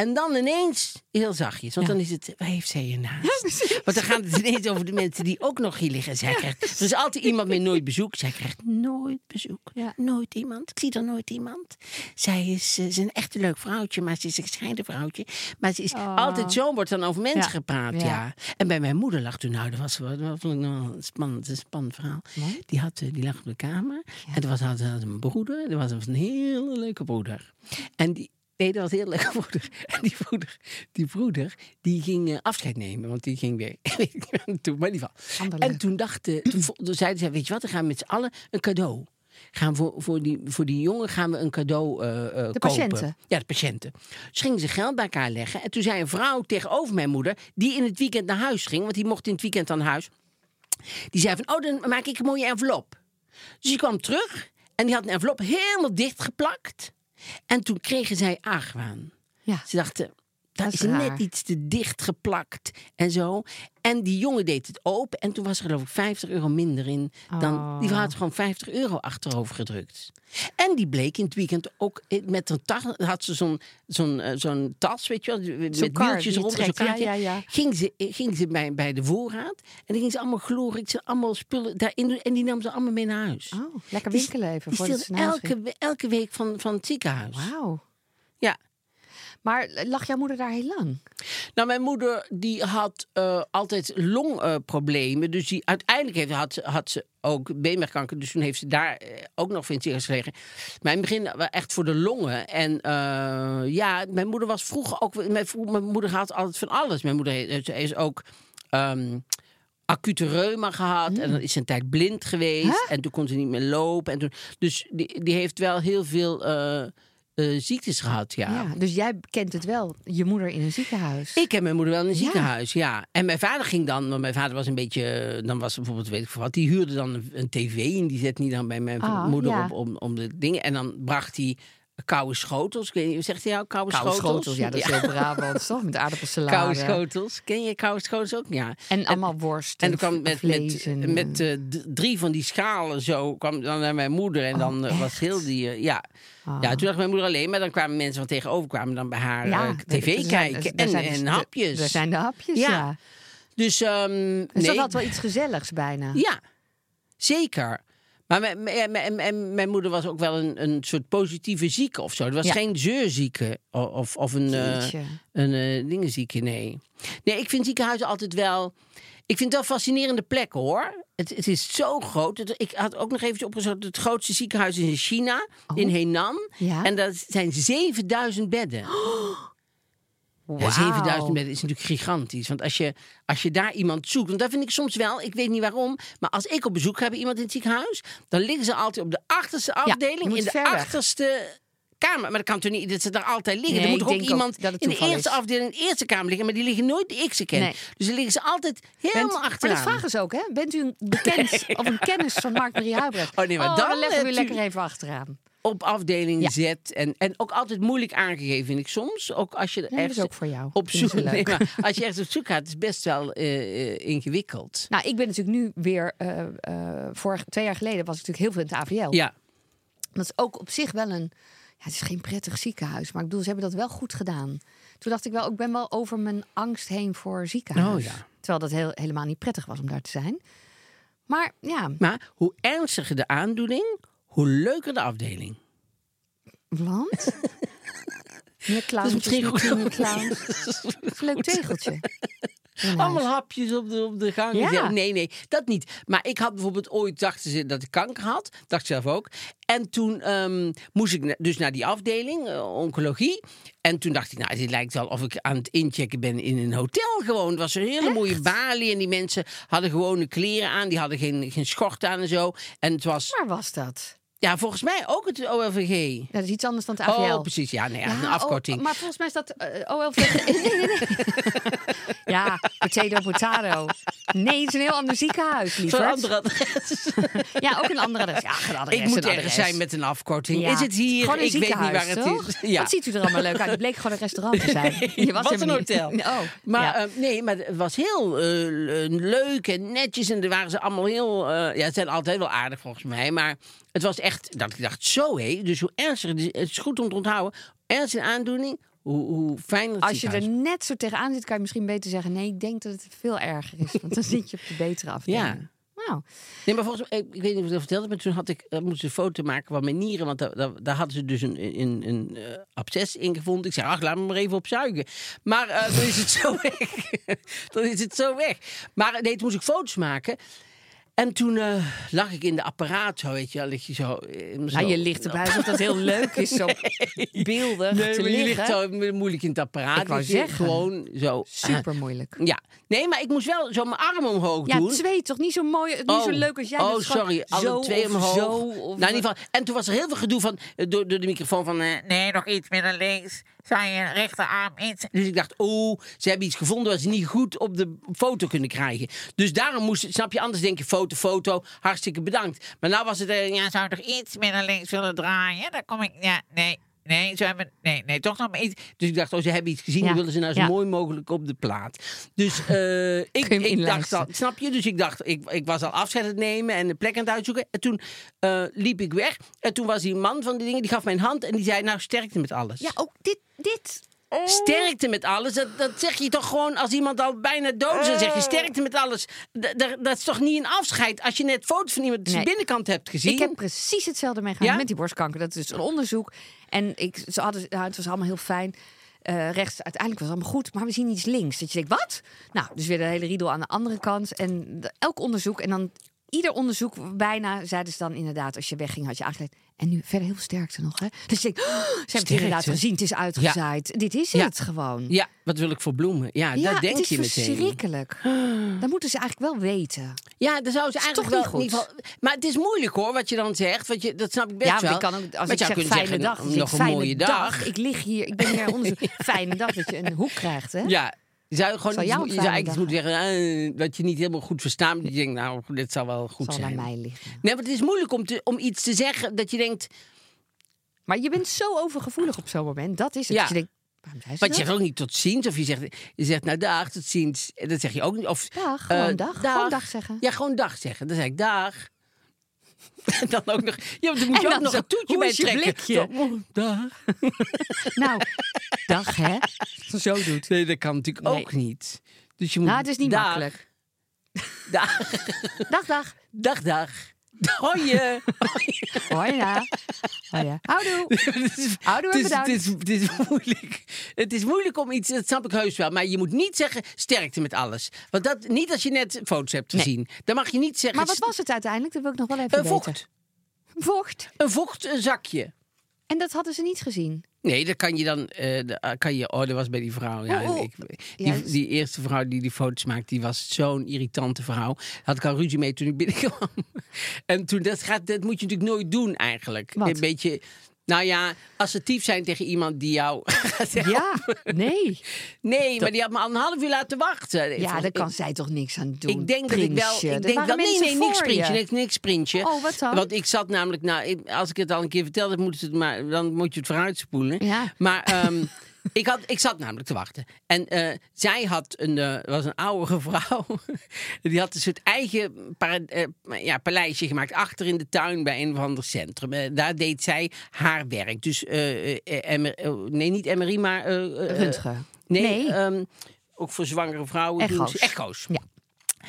En dan ineens heel zachtjes. Want dan is het, waar heeft zij je naast? want dan gaat het ineens over de mensen die ook nog hier liggen. En zij krijgt, er is altijd iemand met nooit bezoek. Zij krijgt nooit bezoek. Ja. Nooit iemand. Ik zie er nooit iemand. Zij is, ze is een echt leuk vrouwtje, maar ze is een gescheiden vrouwtje. Maar ze is altijd zo wordt dan over mensen gepraat. Ja. En bij mijn moeder lag toen, nou, dat was dat een spannend, een spannend verhaal. Die, had, eh, die lag op de kamer. En er was had, had een broeder. Er was een hele leuke broeder. En die. Nee, dat was heel leuke broeder. (laughs) En die broeder, die, broeder, die ging eh, afscheid nemen. Want die ging weer. (laughs) maar in ieder geval. En toen dachten, toen, zeiden ze, weet je wat, dan gaan we met z'n allen een cadeau. Gaan voor, voor, die, voor die jongen gaan we een cadeau eh eh, kopen. patiënten? Ja, de patiënten. Dus gingen ze geld bij elkaar leggen. En toen zei een vrouw tegenover mijn moeder, die in het weekend naar huis ging, want die mocht in het weekend naar huis. Die zei van, oh, dan maak ik een mooie envelop. Dus die kwam terug en die had een envelop helemaal dichtgeplakt. En toen kregen zij argwaan. Ja. Ze dachten, dat is, is net iets te dicht geplakt en zo. En die jongen deed het open en toen was er geloof ik 50 euro minder in. Dan, Oh. Die vrouw had gewoon 50 euro achterover gedrukt. En die bleek in het weekend ook eh, met een tas, had ze zo'n zo'n eh, zo'n tas, weet je wel, met kar wieltjes die je eronder, zo'n. Ja, ja, ja. Ging ze, eh, ging ze bij, bij de voorraad en dan ging ze allemaal glorie, ze allemaal spullen daarin doen en die nam ze allemaal mee naar huis. Oh, lekker Die- winkelen even Die huis ging. elke, elke week van, van het ziekenhuis. Wauw. Maar lag jouw moeder daar heel lang? Nou, mijn moeder die had eh, altijd longproblemen. dus die, uiteindelijk heeft, had, ze- had ze ook beenmergkanker. Dus toen heeft ze daar eh, ook nog ziekenhuis gelegen. Maar in het begin echt voor de longen. En eh, ja, mijn moeder was vroeger ook... Mijn, moeder had altijd van alles. Mijn moeder heeft- is ook... ehm, acute reuma gehad en dan is ze een tijd blind geweest en toen kon ze niet meer lopen en toen, dus die, die heeft wel heel veel eh, ziektes gehad ja. Ja. Dus jij kent het wel, je moeder in een ziekenhuis. Ik heb mijn moeder wel in een Ja. ziekenhuis, ja. En mijn vader ging dan, want mijn vader was een beetje, dan was bijvoorbeeld, weet ik veel wat, die huurde dan een, een tv en die zet niet dan bij mijn Ah, moeder ja. op om, om de dingen. En dan bracht hij koude schotels. Zegt hij jou koude, Koude schotels? schotels, ja, dat is heel Brabant, (laughs) toch? Met aardappelsalade. Koude schotels. Ken je koude schotels ook? Ja. En allemaal worst. En dan kwam met, met, en, met eh, drie van die schalen zo, kwam dan naar mijn moeder. En Oh, dan eh, was heel die, eh, ja. Ah. Ja, toen dacht mijn moeder alleen, maar dan kwamen mensen van tegenover kwamen dan bij haar tv zijn- kijken. en, zijn dus en de- hapjes. Er zijn de hapjes, Ja. ja. Dus, ehm Dus dat nee. had wel iets gezelligs bijna. Ja, zeker. Maar mijn, mijn, mijn, mijn- mijn moeder was ook wel een, een soort positieve zieke of zo. Er was Ja. geen zeurzieke of, of een, Jeetje. een eh, dingenzieke, nee. Nee, ik vind ziekenhuizen altijd wel... Ik vind het wel fascinerende plekken, hoor. Het, het is zo groot. Het- ik had ook nog even opgezocht. Het grootste ziekenhuis is in China, in Henan. Oh. Ja? En dat zijn 7000 bedden. (gasps) Ja, Wauw. 7000 bedden is natuurlijk gigantisch. Want als je, als je daar iemand zoekt, want dat vind ik soms wel, ik weet niet waarom, maar als ik op bezoek ga bij iemand in het ziekenhuis, dan liggen ze altijd op de achterste afdeling, in de achterste kamer. Maar dat kan toch niet dat ze daar altijd liggen? Nee, er moet toch ook iemand in de eerste is. afdeling, in de eerste kamer liggen, maar die liggen nooit die ik ze ken. Nee. Dus dan liggen ze altijd helemaal maar achteraan. dat vragen ze ook, hè? Bent u een bekend (laughs) of een kennis van Mark-Marie Huibrecht? Oh, nee, maar dan dan leggen we u- lekker even achteraan. Op afdeling Ja. Z. En, en ook altijd moeilijk aangegeven, vind ik soms. Ook als je dat is ook voor jou. op zoek (laughs) nee, maar als je ergens op zoek gaat, is best wel eh, ingewikkeld. Nou, ik ben natuurlijk nu weer... eh vorig, twee jaar geleden was ik natuurlijk heel veel in het AVL. Ja, Dat is ook op zich wel een... Ja, het is geen prettig ziekenhuis, maar ik bedoel, ze hebben dat wel goed gedaan. Toen dacht ik wel, ik ben wel over mijn angst heen voor ziekenhuis. Oh ja. Terwijl dat heel, helemaal niet prettig was om daar te zijn. Maar ja, maar hoe ernstiger de aandoening, hoe leuker de afdeling. want... Meer clowns, misschien goed. meer clowns. Dat is (laughs) een leuk tegeltje. (laughs) Allemaal hapjes op de, op de gang. Ja. Nee, nee, dat niet. Maar ik had bijvoorbeeld ooit, dachten ze dat ik kanker had. Dacht ik zelf ook. En toen ehm, moest ik dus naar die afdeling, eh, oncologie. En toen dacht ik, nou, dit lijkt wel of ik aan het inchecken ben in een hotel gewoon. Het was een hele mooie balie. En die mensen hadden gewone kleren aan. Die hadden geen, geen schort aan en zo. En het was, Waar was dat? Ja, volgens mij ook het OLVG. Ja, dat is iets anders dan het AVL. Oh, precies. Ja, nee, ja, een afkorting. oh, maar volgens mij is dat eh OLVG. (laughs) nee, nee, nee. (laughs) ja, potato, potato. Nee, het is een heel ander ziekenhuis, Zo'n lieverd. andere adres. (laughs) Ja, ook een ander adres. Ja, geen adres, Ik moet een ergens adres. zijn met een afkorting. Ja. Is het hier? Gewoon een ik weet niet waar ziekenhuis, het toch? is. Ja. Wat ziet u er allemaal leuk uit? Het bleek gewoon een restaurant te zijn. Je was, was een niet- hotel. Oh, Maar ja. eh, nee, maar het was heel eh, leuk en netjes. En er waren ze allemaal heel... ja, ze zijn altijd wel aardig volgens mij. Maar het was echt... Dat ik dacht, zo hé. Dus hoe ernstiger... Het is goed om te onthouden. Ernstige aandoening, hoe, hoe fijner het Als je er net zo tegenaan zit, kan je misschien beter zeggen... nee, ik denk dat het veel erger is. Want dan (laughs) zit je op de betere afdeling. Ja. Nou, Nee, maar volgens mij... Ik, ik weet niet of ik dat vertelde, maar toen had ik, uh, moest ik een foto maken van mijn nieren. Want daar, daar, daar hadden ze dus een, een, een eh, absces in gevonden. Ik zei, ach, laat me maar even opzuigen. Maar eh, dan is het zo (laughs) weg. dan is het zo weg. Maar nee, toen moest ik foto's maken. En toen eh, lag ik in de apparaat, zo weet je lig je zo... eh, zo je ligt erbij alsof dat heel leuk is. Zo (laughs) beeldig Nee, te maar je liggen. ligt zo moeilijk in het apparaat. Ik wou zeggen. Gewoon zo... Super moeilijk. Ja. Nee, maar ik moest wel zo mijn arm omhoog Ja, doen. twee toch niet zo mooi, niet zo leuk als jij. Oh, gewoon sorry. Alle zo twee omhoog. Zo, of nou, in ieder geval. En toen was er heel veel gedoe van, eh, door, door de microfoon van... nee, nog iets meer naar links. Zou je rechterarm iets... Dus ik dacht, oh, ze hebben iets gevonden... wat ze niet goed op de foto kunnen krijgen. Dus daarom moest... Snap je, anders denk je foto, foto. Hartstikke bedankt. Maar nou was het... eh, ja, zou nog iets meer naar links willen draaien? Dan kom ik... Ja, nee... Nee, ze hebben, nee, nee, toch nog maar iets. Dus ik dacht, oh, ze hebben iets gezien. Ja, Die willen ze nou zo ja. mooi mogelijk op de plaat. Dus eh, (laughs) ik, ik dacht al, snap je? Dus ik dacht, ik, ik was al afscheid aan het nemen en de plek aan het uitzoeken. En toen eh, liep ik weg. En toen was die man van die dingen, die gaf mijn hand en die zei, nou, sterkte met alles. Ja, ook dit, dit. Oh. Sterkte met alles, dat, dat zeg je toch gewoon als iemand al bijna dood is. Dan zeg je sterkte met alles. D- dat is toch niet een afscheid als je net foto's van iemand Nee. binnenkant hebt gezien? Ik heb precies hetzelfde meegemaakt Ja? met die borstkanker. Dat is een onderzoek. En ik, ze hadden, nou, het was allemaal heel fijn. Eh, rechts, uiteindelijk was het allemaal goed, maar we zien iets links. Dat je denkt, wat? Nou, dus weer de hele riedel aan de andere kant. En de- elk onderzoek, en dan ieder onderzoek bijna, zeiden ze dan inderdaad, als je wegging, had je aangeleid. En nu verder heel sterkte nog, hè? Dus oh, (gasps) ze hebben het inderdaad gezien, het is uitgezaaid. Dit is Ja. het gewoon. Ja, wat wil ik voor bloemen? Ja, Ja, dat denk het is je meteen. verschrikkelijk. (gasps) Dat moeten ze eigenlijk wel weten. Ja, dan zou ze is eigenlijk toch wel... niet in ieder goed. geval- maar het is moeilijk hoor, wat je dan zegt. Want je, dat snap ik best ja, wel. ik kan ook, als Maar ik je zeg fijne dag, nog een ik, mooie dag. Ik lig hier, ik ben hier onderzoek. (laughs) fijne dag dat je een hoek krijgt, hè? Ja, je zou gewoon Zal iets, je zou eigenlijk dag moeten zeggen eh, dat je niet helemaal goed verstaat. maar je denkt, nou, dit zal wel goed Zal zijn. aan mij liggen. Nee, maar het is moeilijk om, te, om iets te zeggen dat je denkt, Maar je bent zo overgevoelig op zo'n moment. Dat is het. Ja. Je denkt, waarom zei ze Want je zegt ook niet tot ziens. Of je zegt, je zegt nou dag, tot ziens. En Dat zeg je ook niet. Of, Dag, gewoon eh, dag. Gewoon dag zeggen. Ja, gewoon dag zeggen. Dan zeg ik dag. (laughs) En dan ook nog... Ja, dan moet En je ook dan nog een toetje bij trekken. oh, dag. (laughs) Nou, dag hè. Zo doet. Nee, dat kan natuurlijk Nee. ook niet. Dus je moet... Nou, het is niet dag, makkelijk. (laughs) Dag, Dag, dag. dag, dag. Hoi. (laughs) Hoi ja. Houdoe. (laughs) het, is, Houdoe en het, bedankt. is, het is moeilijk. Het is moeilijk om iets, dat snap ik heus wel. Maar je moet niet zeggen sterkte met alles. Want dat, niet als je net foto's hebt Nee. gezien. Dan mag je niet zeggen... Maar wat was het uiteindelijk? Dat wil ik nog wel even Een weten. vocht. Vocht. Een vochtzakje. En dat hadden ze niet gezien. Nee, dat kan je dan. eh, eh, kan je, oh, dat was bij die vrouw. Ja, Oh, oh. Ik, die, die eerste vrouw die die foto's maakte, die was zo'n irritante vrouw. Had ik al ruzie mee toen ik binnenkwam. (laughs) En toen, dat, gaat, dat moet je natuurlijk nooit doen eigenlijk. Wat? Een beetje. Nou ja, assertief zijn tegen iemand die jou (laughs) gaat. Ja, nee. Nee, maar die had me al een half uur laten wachten. Ja, daar kan zij toch niks aan doen. Ik denk dat ik wel. Ik denk wel. Nee, nee, niks printje. je. Niks, niks printje. Oh, wat dan? Want ik zat namelijk. Nou, als ik het al een keer verteld heb, moet het maar, dan moet je het vooruitspoelen. Ja. Maar ehm, (laughs) ik, had, ik zat namelijk te wachten. En eh, zij had een. eh, was een oudere (laughs) vrouw. Die had een soort eigen eh, ja, paleisje gemaakt. Achter in de tuin bij een of ander centrum. Daar deed zij haar werk. Dus. nee, niet MRI, maar. Röntgen. Nee, Nee. ehm, ook voor zwangere vrouwen. doen Echo's. ze- Echo's. Ja.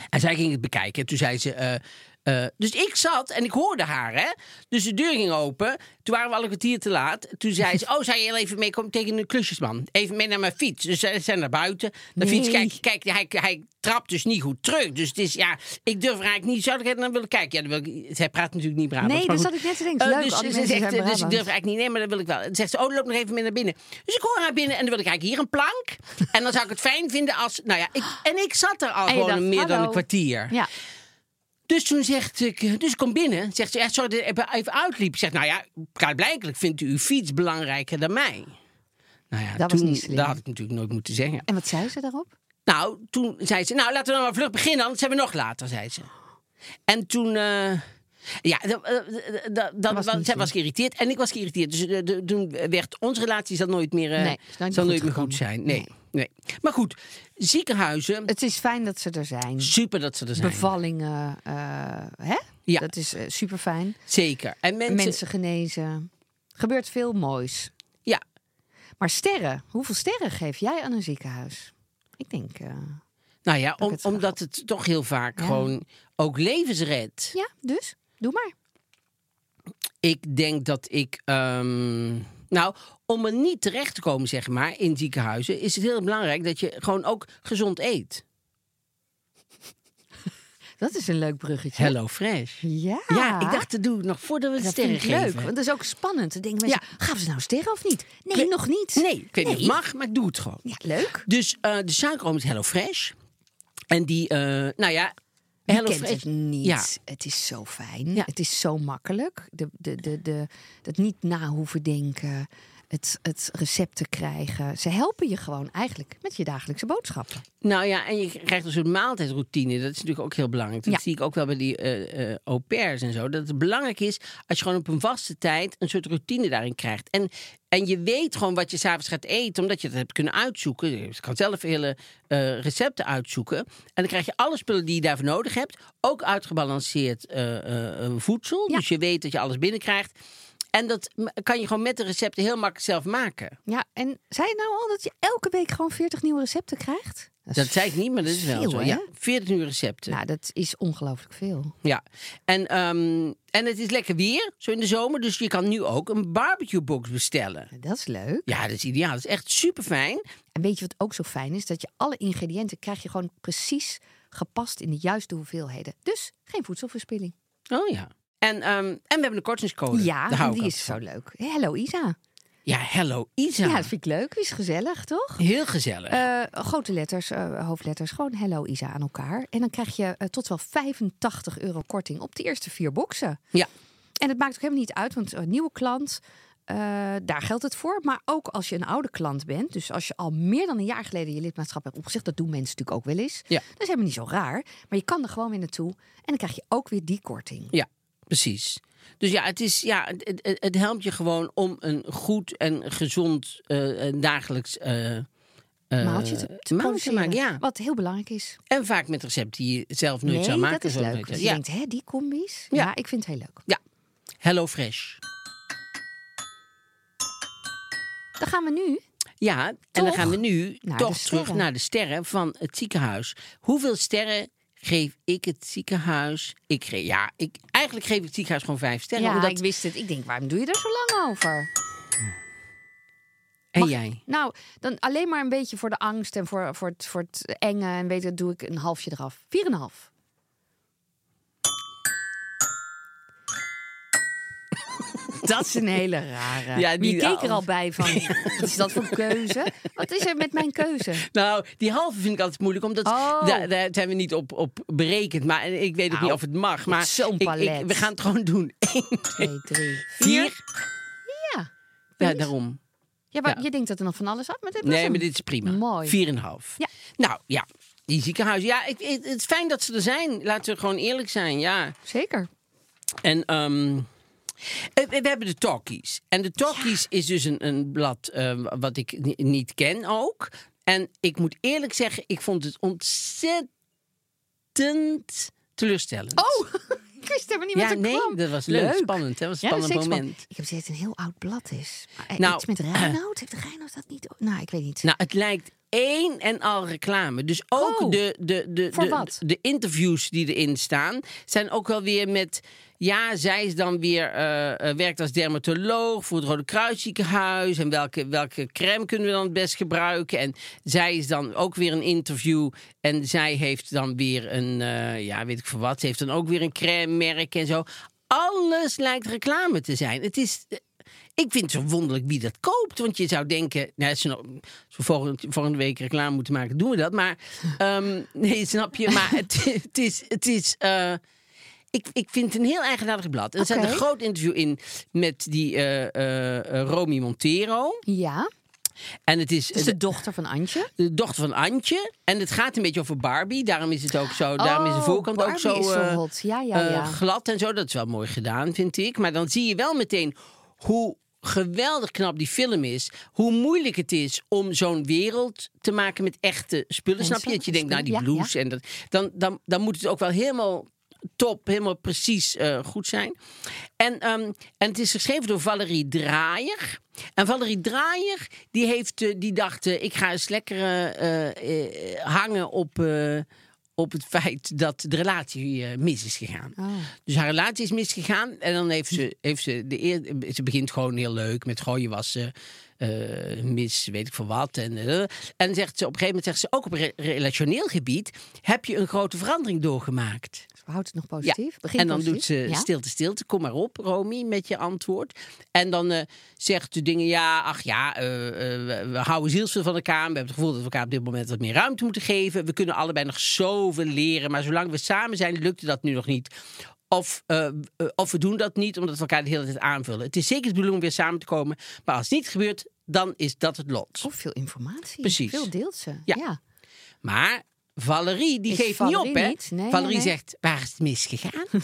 En zij ging het bekijken. En toen zei ze. Eh, dus ik zat en ik hoorde haar, hè? Dus de deur ging open. Toen waren we al een kwartier te laat. Toen zei ze: Oh, zou je heel even meekomen tegen een klusjesman? Even mee naar mijn fiets. Dus zij zijn naar buiten. De fiets, kijk, kijk hij, hij trapt dus niet goed terug. Dus het is, ja, ik durf eigenlijk niet. Zou ik dan willen kijken? Ja, dan wil ik, zij praat natuurlijk niet Brabants. Nee, maar dat ik net te denken. Eh, Leuk, dus, al die zegt, dus ik durf eigenlijk niet. Nee, maar dat wil ik wel. Dan zegt ze: Oh, loop nog even mee naar binnen. Dus ik hoor haar binnen en dan wil ik eigenlijk hier een plank. En dan zou ik het fijn vinden als. Nou ja, ik, en ik zat er al gewoon dacht, meer dan een kwartier. Ja. Dus toen zegt ik, dus ik kom binnen. Zegt ze, ja, sorry dat ik even- even uitliep. Ik zeg, nou ja, blijkbaar vindt u uw fiets belangrijker dan mij. Nou ja, Dat was toen, niet slim. dat had ik natuurlijk nooit moeten zeggen. En wat zei ze daarop? Nou, toen zei ze, nou laten we dan maar vlug beginnen, anders hebben we nog later, zei ze. En toen, eh, ja, dat, was geïrriteerd en ik was geïrriteerd. Dus eh, de- toen werd onze relatie zal nooit meer, eh, Nee, zal nooit goed meer goed gekomen. zijn. Nee, nee. Maar goed, ziekenhuizen, Het is fijn dat ze er zijn. super dat ze er zijn. Bevallingen, eh, hè? Ja. Dat is super fijn. Zeker. En mensen, Mensen genezen. Gebeurt veel moois. ja, Maar sterren, hoeveel sterren geef jij aan een ziekenhuis? Ik denk, Nou ja, om, het vraag. omdat het toch heel vaak Ja. gewoon ook levens redt. ja, dus doe maar. Ik denk dat ik. ehm, nou, om er niet terecht te komen, zeg maar, in ziekenhuizen, is het heel belangrijk dat je gewoon ook gezond eet. (laughs) Dat is een leuk bruggetje. Hello Fresh. Ja. Ja, ik dacht, dat doe ik nog voordat we dat sterren vind ik leuk. geven. Want dat is ook spannend. Dan denken mensen, gaan we ze nou sterren of niet? Nee, nog niet. Nee, ik weet niet of Nee. het mag, maar ik doe het gewoon. Ja, leuk. Dus eh, de suikeroom is Hello Fresh. En die, eh, nou ja, Hello kent het niet? Ja. Het is zo fijn. Ja. Het is zo makkelijk. De, de, de, de, het niet na hoeven denken. Het, het recepten krijgen. Ze helpen je gewoon eigenlijk met je dagelijkse boodschappen. Nou ja, en je krijgt een soort maaltijdroutine. Dat is natuurlijk ook heel belangrijk. Dat Ja. zie ik ook wel bij die eh au pairs en zo. Dat het belangrijk is als je gewoon op een vaste tijd een soort routine daarin krijgt. En, en je weet gewoon wat je s'avonds gaat eten, omdat je dat hebt kunnen uitzoeken. Je kan zelf hele eh, recepten uitzoeken. En dan krijg je alle spullen die je daarvoor nodig hebt. Ook uitgebalanceerd voedsel. Ja. Dus je weet dat je alles binnenkrijgt. En dat kan je gewoon met de recepten heel makkelijk zelf maken. Ja, en zei je nou al dat je elke week gewoon 40 nieuwe recepten krijgt? Dat zei ik niet, maar dat is wel zo. hè? Ja, 40 uur recepten. Nou, dat is ongelooflijk veel. Ja, en, ehm, en het is lekker weer, zo in de zomer. Dus je kan nu ook een barbecue box bestellen. Dat is leuk. Ja, dat is ideaal. Dat is echt super fijn. En weet je wat ook zo fijn is? Dat je alle ingrediënten krijg je gewoon precies gepast in de juiste hoeveelheden. Dus geen voedselverspilling. Oh ja. En, ehm, en we hebben een kortingscode. Ja, en die is van. zo leuk. Hallo Isa. Ja, hello Isa. Ja, dat vind ik leuk. Is gezellig, toch? Heel gezellig. Eh, grote letters, eh, hoofdletters, gewoon Hello Isa aan elkaar. En dan krijg je eh, tot wel 85 euro korting op de eerste vier boxen. ja. En het maakt ook helemaal niet uit, want een nieuwe klant, daar geldt het voor. Maar ook als je een oude klant bent, dus als je al meer dan een jaar geleden je lidmaatschap hebt opgezegd, dat doen mensen natuurlijk ook wel eens. Ja. Dat is helemaal niet zo raar. Maar je kan er gewoon weer naartoe en dan krijg je ook weer die korting. ja. Precies. Dus ja, het, is, ja, het, het, het helpt je gewoon om een goed en gezond eh, eh, dagelijks eh, maaltje te, te maaltje produceren. maken. Ja. Wat heel belangrijk is. En vaak met recepten die je zelf nooit nee, zou maken. dat is leuk. Dus je ja. denkt, hè, die combi's? Ja. Ja. ik vind het heel leuk. ja. Hello Fresh. Dan gaan we nu. Ja, en dan gaan we nu naar toch terug naar de sterren van het ziekenhuis. Hoeveel sterren geef ik het ziekenhuis? Ik geef, ja, ik, eigenlijk geef ik het ziekenhuis gewoon vijf sterren. Ja, omdat, ik wist het. Ik denk, waarom doe je er zo lang over? en Mag- jij? Nou, dan alleen maar een beetje voor de angst en voor, voor, het, voor het enge. En weet je, doe ik een halfje eraf. Vier en een half. Dat is een hele rare. Ja, die- je keek er al bij van, wat is dat voor keuze? Wat is er met mijn keuze? Nou, die halve vind ik altijd moeilijk, omdat Oh. daar, daar zijn we niet op, op berekend. Maar ik weet ook Nou, niet of het mag. Maar zo'n ik- ik- palet. we gaan het gewoon doen. (laughs) Eén, Twee, drie, vier. vier. Ja. Ja, daarom. Ja, maar Ja. je denkt dat er nog van alles af met dit Nee, maar dit is prima. Mooi. Vier en een half. Ja. Nou, ja. Die ziekenhuizen. Ja, ik, het het is fijn dat ze er zijn. Laten we gewoon eerlijk zijn. Ja. Zeker. En ehm, eh, we hebben de Talkies. En de Talkies is dus een, een blad eh, wat ik ni- niet ken ook. En ik moet eerlijk zeggen, ik vond het ontzettend teleurstellend. Oh, (laughs) ik wist helemaal niet ja, wat er nee, kwam. dat was leuk. Spannend, hè? Dat was een Ja, spannend moment. Ik heb het een heel oud blad is. Maar, eh, Nou, iets met (clears throat) Reinoud? Heeft Reinoud dat niet? Nou, ik weet niet. Nou, het lijkt één en al reclame. Dus ook Oh. de, de, de, de, de interviews die erin staan, zijn ook wel weer met. Ja, zij is dan weer eh, eh, werkt als dermatoloog voor het Rode Kruisziekenhuis. En welke, welke crème kunnen we dan het best gebruiken? En zij is dan ook weer een interview. En zij heeft dan weer een, eh, ja, weet ik voor wat. Ze heeft dan ook weer een crème merk en zo. Alles lijkt reclame te zijn. Het is. ik vind het zo wonderlijk wie dat koopt. Want je zou denken, nou, als we, volgende, volgende week reclame moeten maken, doen we dat. Maar ehm, (laughs) nee, snap je? Maar het, het is. Het is ik, ik vind het een heel eigenaardig blad. En er Oké. een groot interview in met die eh, eh, Romy Montero. Ja, En het is is de dochter van Antje. de dochter van Antje. En het gaat een beetje over Barbie. Daarom is het ook zo. daarom is de Oh, voorkant ook zo, is zo hot. Ja, ja, ja. glad en zo. Dat is wel mooi gedaan, vind ik. Maar dan zie je wel meteen hoe geweldig knap die film is. Hoe moeilijk het is om zo'n wereld te maken met echte spullen. Snap je? Dat je denkt, nou die ja, blues. En dat, dan, dan, dan moet het ook wel helemaal top, helemaal precies eh, goed zijn. En, ehm, en het is geschreven door Valerie Draaier. En Valerie Draaier, die, heeft, eh, die dacht, eh, ik ga eens lekker hangen op, op het feit dat de relatie mis is gegaan. Oh. Dus haar relatie is misgegaan. En dan heeft ze, heeft ze de eer, ze begint gewoon heel leuk met gooien wassen. mis, weet ik veel wat. En, en zegt ze op een gegeven moment zegt ze ook op re- relationeel gebied heb je een grote verandering doorgemaakt. Houdt het nog positief? Begint en dan positief? doet ze Ja? stilte, stilte. Kom maar op, Romy, met je antwoord. En dan eh, zegt de dingen, ja, ach ja, eh, eh, we, houden zielsveel van elkaar. We hebben het gevoel dat we elkaar op dit moment wat meer ruimte moeten geven. We kunnen allebei nog zoveel leren. Maar zolang we samen zijn, lukte dat nu nog niet. Of, of we doen dat niet, omdat we elkaar de hele tijd aanvullen. Het is zeker de bedoeling om weer samen te komen. Maar als het niet gebeurt, dan is dat het lot. Oh, veel informatie. Precies. Veel deelt ze. Ja. Ja. Maar Valerie, die Is geeft Valerie niet op, hè? niet? Nee, nee, Valerie nee. zegt, waar is het misgegaan? (laughs)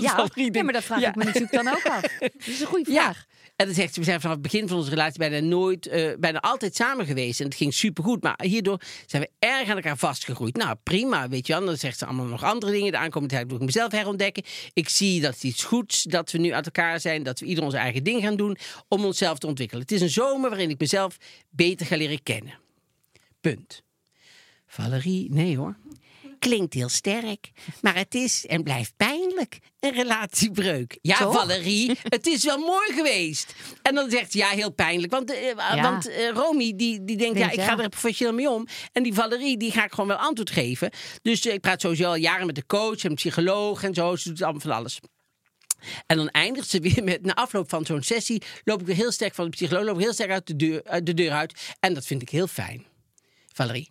Ja, nee, maar dat vraag ja. ik me natuurlijk dan ook af. (laughs) Dat is een goede Ja. vraag. En dan zegt ze, we zijn vanaf het begin van onze relatie bijna nooit, eh, bijna altijd samen geweest. En het ging supergoed. Maar hierdoor zijn we erg aan elkaar vastgegroeid. Nou, prima, weet je wel. Dan zegt ze allemaal nog andere dingen. De aankomende tijd moet ik mezelf herontdekken. Ik zie dat het iets goeds, dat we nu uit elkaar zijn. Dat we ieder onze eigen ding gaan doen om onszelf te ontwikkelen. Het is een zomer waarin ik mezelf beter ga leren kennen. Punt. Valerie, nee hoor. Klinkt heel sterk, maar het is en blijft pijnlijk. Een relatiebreuk. Ja, Toch? Valerie, het is wel mooi geweest. En dan zegt ze, ja, heel pijnlijk. Want, eh, Ja. want eh, Romy, die, die denkt, ja, ik ga er professioneel mee om. En die Valerie, die ga ik gewoon wel antwoord geven. Dus eh, ik praat sowieso al jaren met de coach en psycholoog en zo. Ze doet allemaal van alles. En dan eindigt ze weer met, na afloop van zo'n sessie, loop ik weer heel sterk van de psycholoog, loop ik heel sterk uit de deur, uit de deur uit. En dat vind ik heel fijn. Valerie,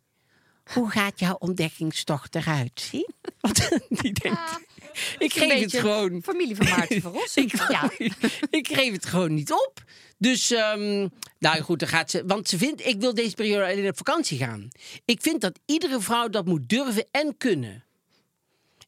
hoe gaat jouw ontdekkingstocht eruit zien? Want (laughs) die denkt, ik Een geef het gewoon. Familie van Maarten van. (laughs) Ik, ja. (laughs) ik geef het gewoon niet op. Dus, ehm, nou goed, dan gaat ze. Want ze vindt, ik wil deze periode alleen op vakantie gaan. Ik vind dat iedere vrouw dat moet durven en kunnen.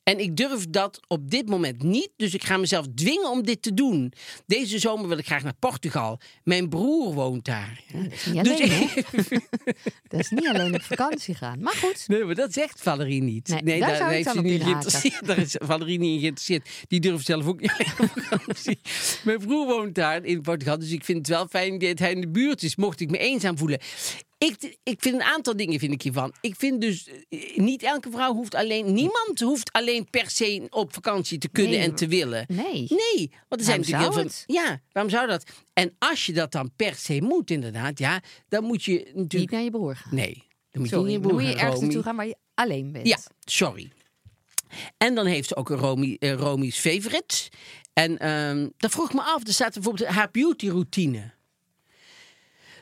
En ik durf dat op dit moment niet. Dus ik ga mezelf dwingen om dit te doen. Deze zomer wil ik graag naar Portugal. Mijn broer woont daar. Dat is niet Dus- alleen? (laughs) Dat is niet alleen op vakantie gaan. Maar goed, Nee, maar dat zegt Valerie niet. Nee, daar ik heeft ze niet geïnteresseerd. Daar is Valerie niet in geïnteresseerd. Die durft zelf ook niet op vakantie. Mijn broer woont daar in Portugal. Dus ik vind het wel fijn dat hij in de buurt is. Mocht ik me eenzaam voelen. Ik, ik vind een aantal dingen vind ik hiervan. Ik vind dus eh, niet elke vrouw hoeft alleen. Niemand hoeft alleen per se op vakantie te kunnen Nee, en te willen. nee. Nee, want er zijn Waarom natuurlijk heel veel. Ja, waarom zou dat? En als je dat dan per se moet, inderdaad, ja, dan moet je natuurlijk. niet naar je broer gaan. Nee, dan moet Sorry, je niet moet je naar je ergens naartoe gaan waar je alleen bent. Ja, sorry. En dan heeft ze ook een Romy, eh, Romy's favorite. En ehm dan vroeg me af, er staat bijvoorbeeld haar beauty routine.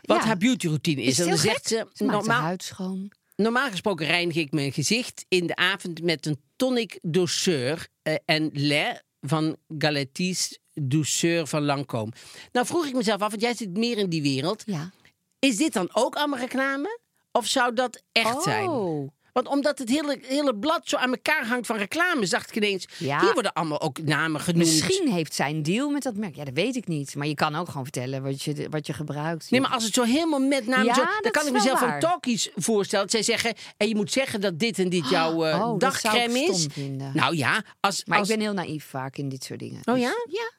Wat haar beauty routine is. Is dan zegt ze, Ze maakt haar normaal, huid schoon. normaal gesproken reinig ik mijn gezicht in de avond met een tonic douceur eh, en lait van Galatis douceur van Lancôme. Nou vroeg ik mezelf af, want jij zit meer in die wereld. Ja. Is dit dan ook allemaal reclame? Of zou dat echt zijn? Oh. Want omdat het hele, hele blad zo aan elkaar hangt van reclames, dacht ik ineens... Ja. Hier worden allemaal ook namen genoemd. Misschien heeft zij een deal met dat merk. Ja, dat weet ik niet. Maar je kan ook gewoon vertellen wat je, wat je gebruikt. Nee, maar als het zo helemaal met namen... Ja, zo, dan kan ik mezelf van waar. talkies voorstellen. Dat zij zeggen, en je moet zeggen dat dit en dit jouw eh, oh, ik dagcreme is. vinden. Nou ja, als... maar als ik ben heel naïef vaak in dit soort dingen. Oh Dus- ja? Ja.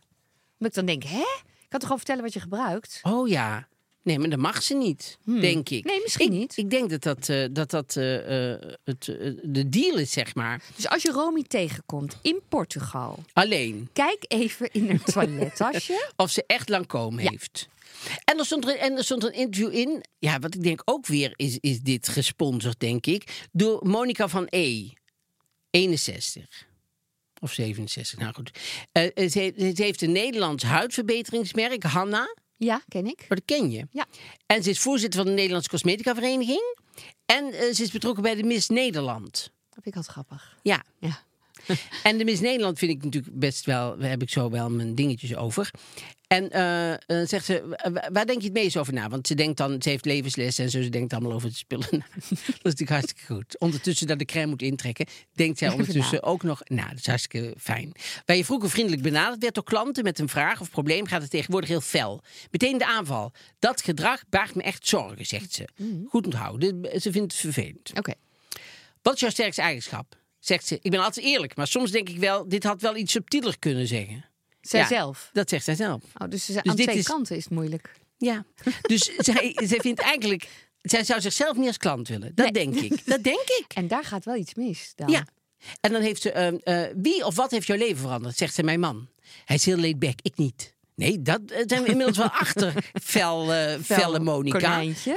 Maar ik dan denk, hè? Ik kan toch gewoon vertellen wat je gebruikt? Oh ja. Nee, maar dat mag ze niet, denk ik. Hmm. Nee, misschien Ik- niet. Ik denk dat dat, eh, dat, dat eh, eh, het, de deal is, zeg maar. Dus als je Romy tegenkomt in Portugal, Alleen. kijk even in haar toilettasje. (laughs) Of ze echt lang komen heeft. En er, stond er, en er stond een interview in. Ja, wat ik denk ook weer is, is dit gesponsord, denk ik. Door Monica van E. 61. Of 67, nou goed. Ze, ze heeft een Nederlands huidverbeteringsmerk, Hanna. Ja, ken ik. Maar dat ken je. Ja. En ze is voorzitter van de Nederlandse Cosmetica Vereniging. En eh, ze is betrokken bij de Miss Nederland. Dat vind ik altijd grappig. Ja. Ja. En de Miss Nederland vind ik natuurlijk best wel, daar heb ik zo wel mijn dingetjes over. En eh, eh, zegt ze, wa- wa- waar denk je het meest over na? Want ze denkt dan, ze heeft levenslessen en zo, ze denkt allemaal over het spullen na. (laughs) dat is natuurlijk hartstikke goed. Ondertussen dat de crème moet intrekken, denkt zij ondertussen ook nog, nou, dat is hartstikke fijn. Waar je vroeger vriendelijk benaderd werd door klanten met een vraag of probleem, gaat het tegenwoordig heel fel. Meteen de aanval. Dat gedrag baart me echt zorgen, zegt ze. Goed onthouden, ze vindt het vervelend. Oké. Wat is jouw sterkste eigenschap? Zegt ze. Ik ben altijd eerlijk, maar soms denk ik wel, dit had wel iets subtieler kunnen zeggen. Zij Ja, zelf. Dat zegt zij zelf. Oh, dus, ze- Dus aan twee is- kanten is het moeilijk. Ja. (laughs) Dus zij, zij vindt eigenlijk, zij zou zichzelf niet als klant willen. Dat Nee. denk ik. Dat denk ik. (laughs) En daar gaat wel iets mis. Dan. Ja. En dan heeft ze, eh, eh, wie of wat heeft jouw leven veranderd? Zegt ze, mijn man. Hij is heel laid back, ik niet. Nee, dat eh, zijn we inmiddels wel achter. (laughs) Fel, eh felle Monica. konijntje.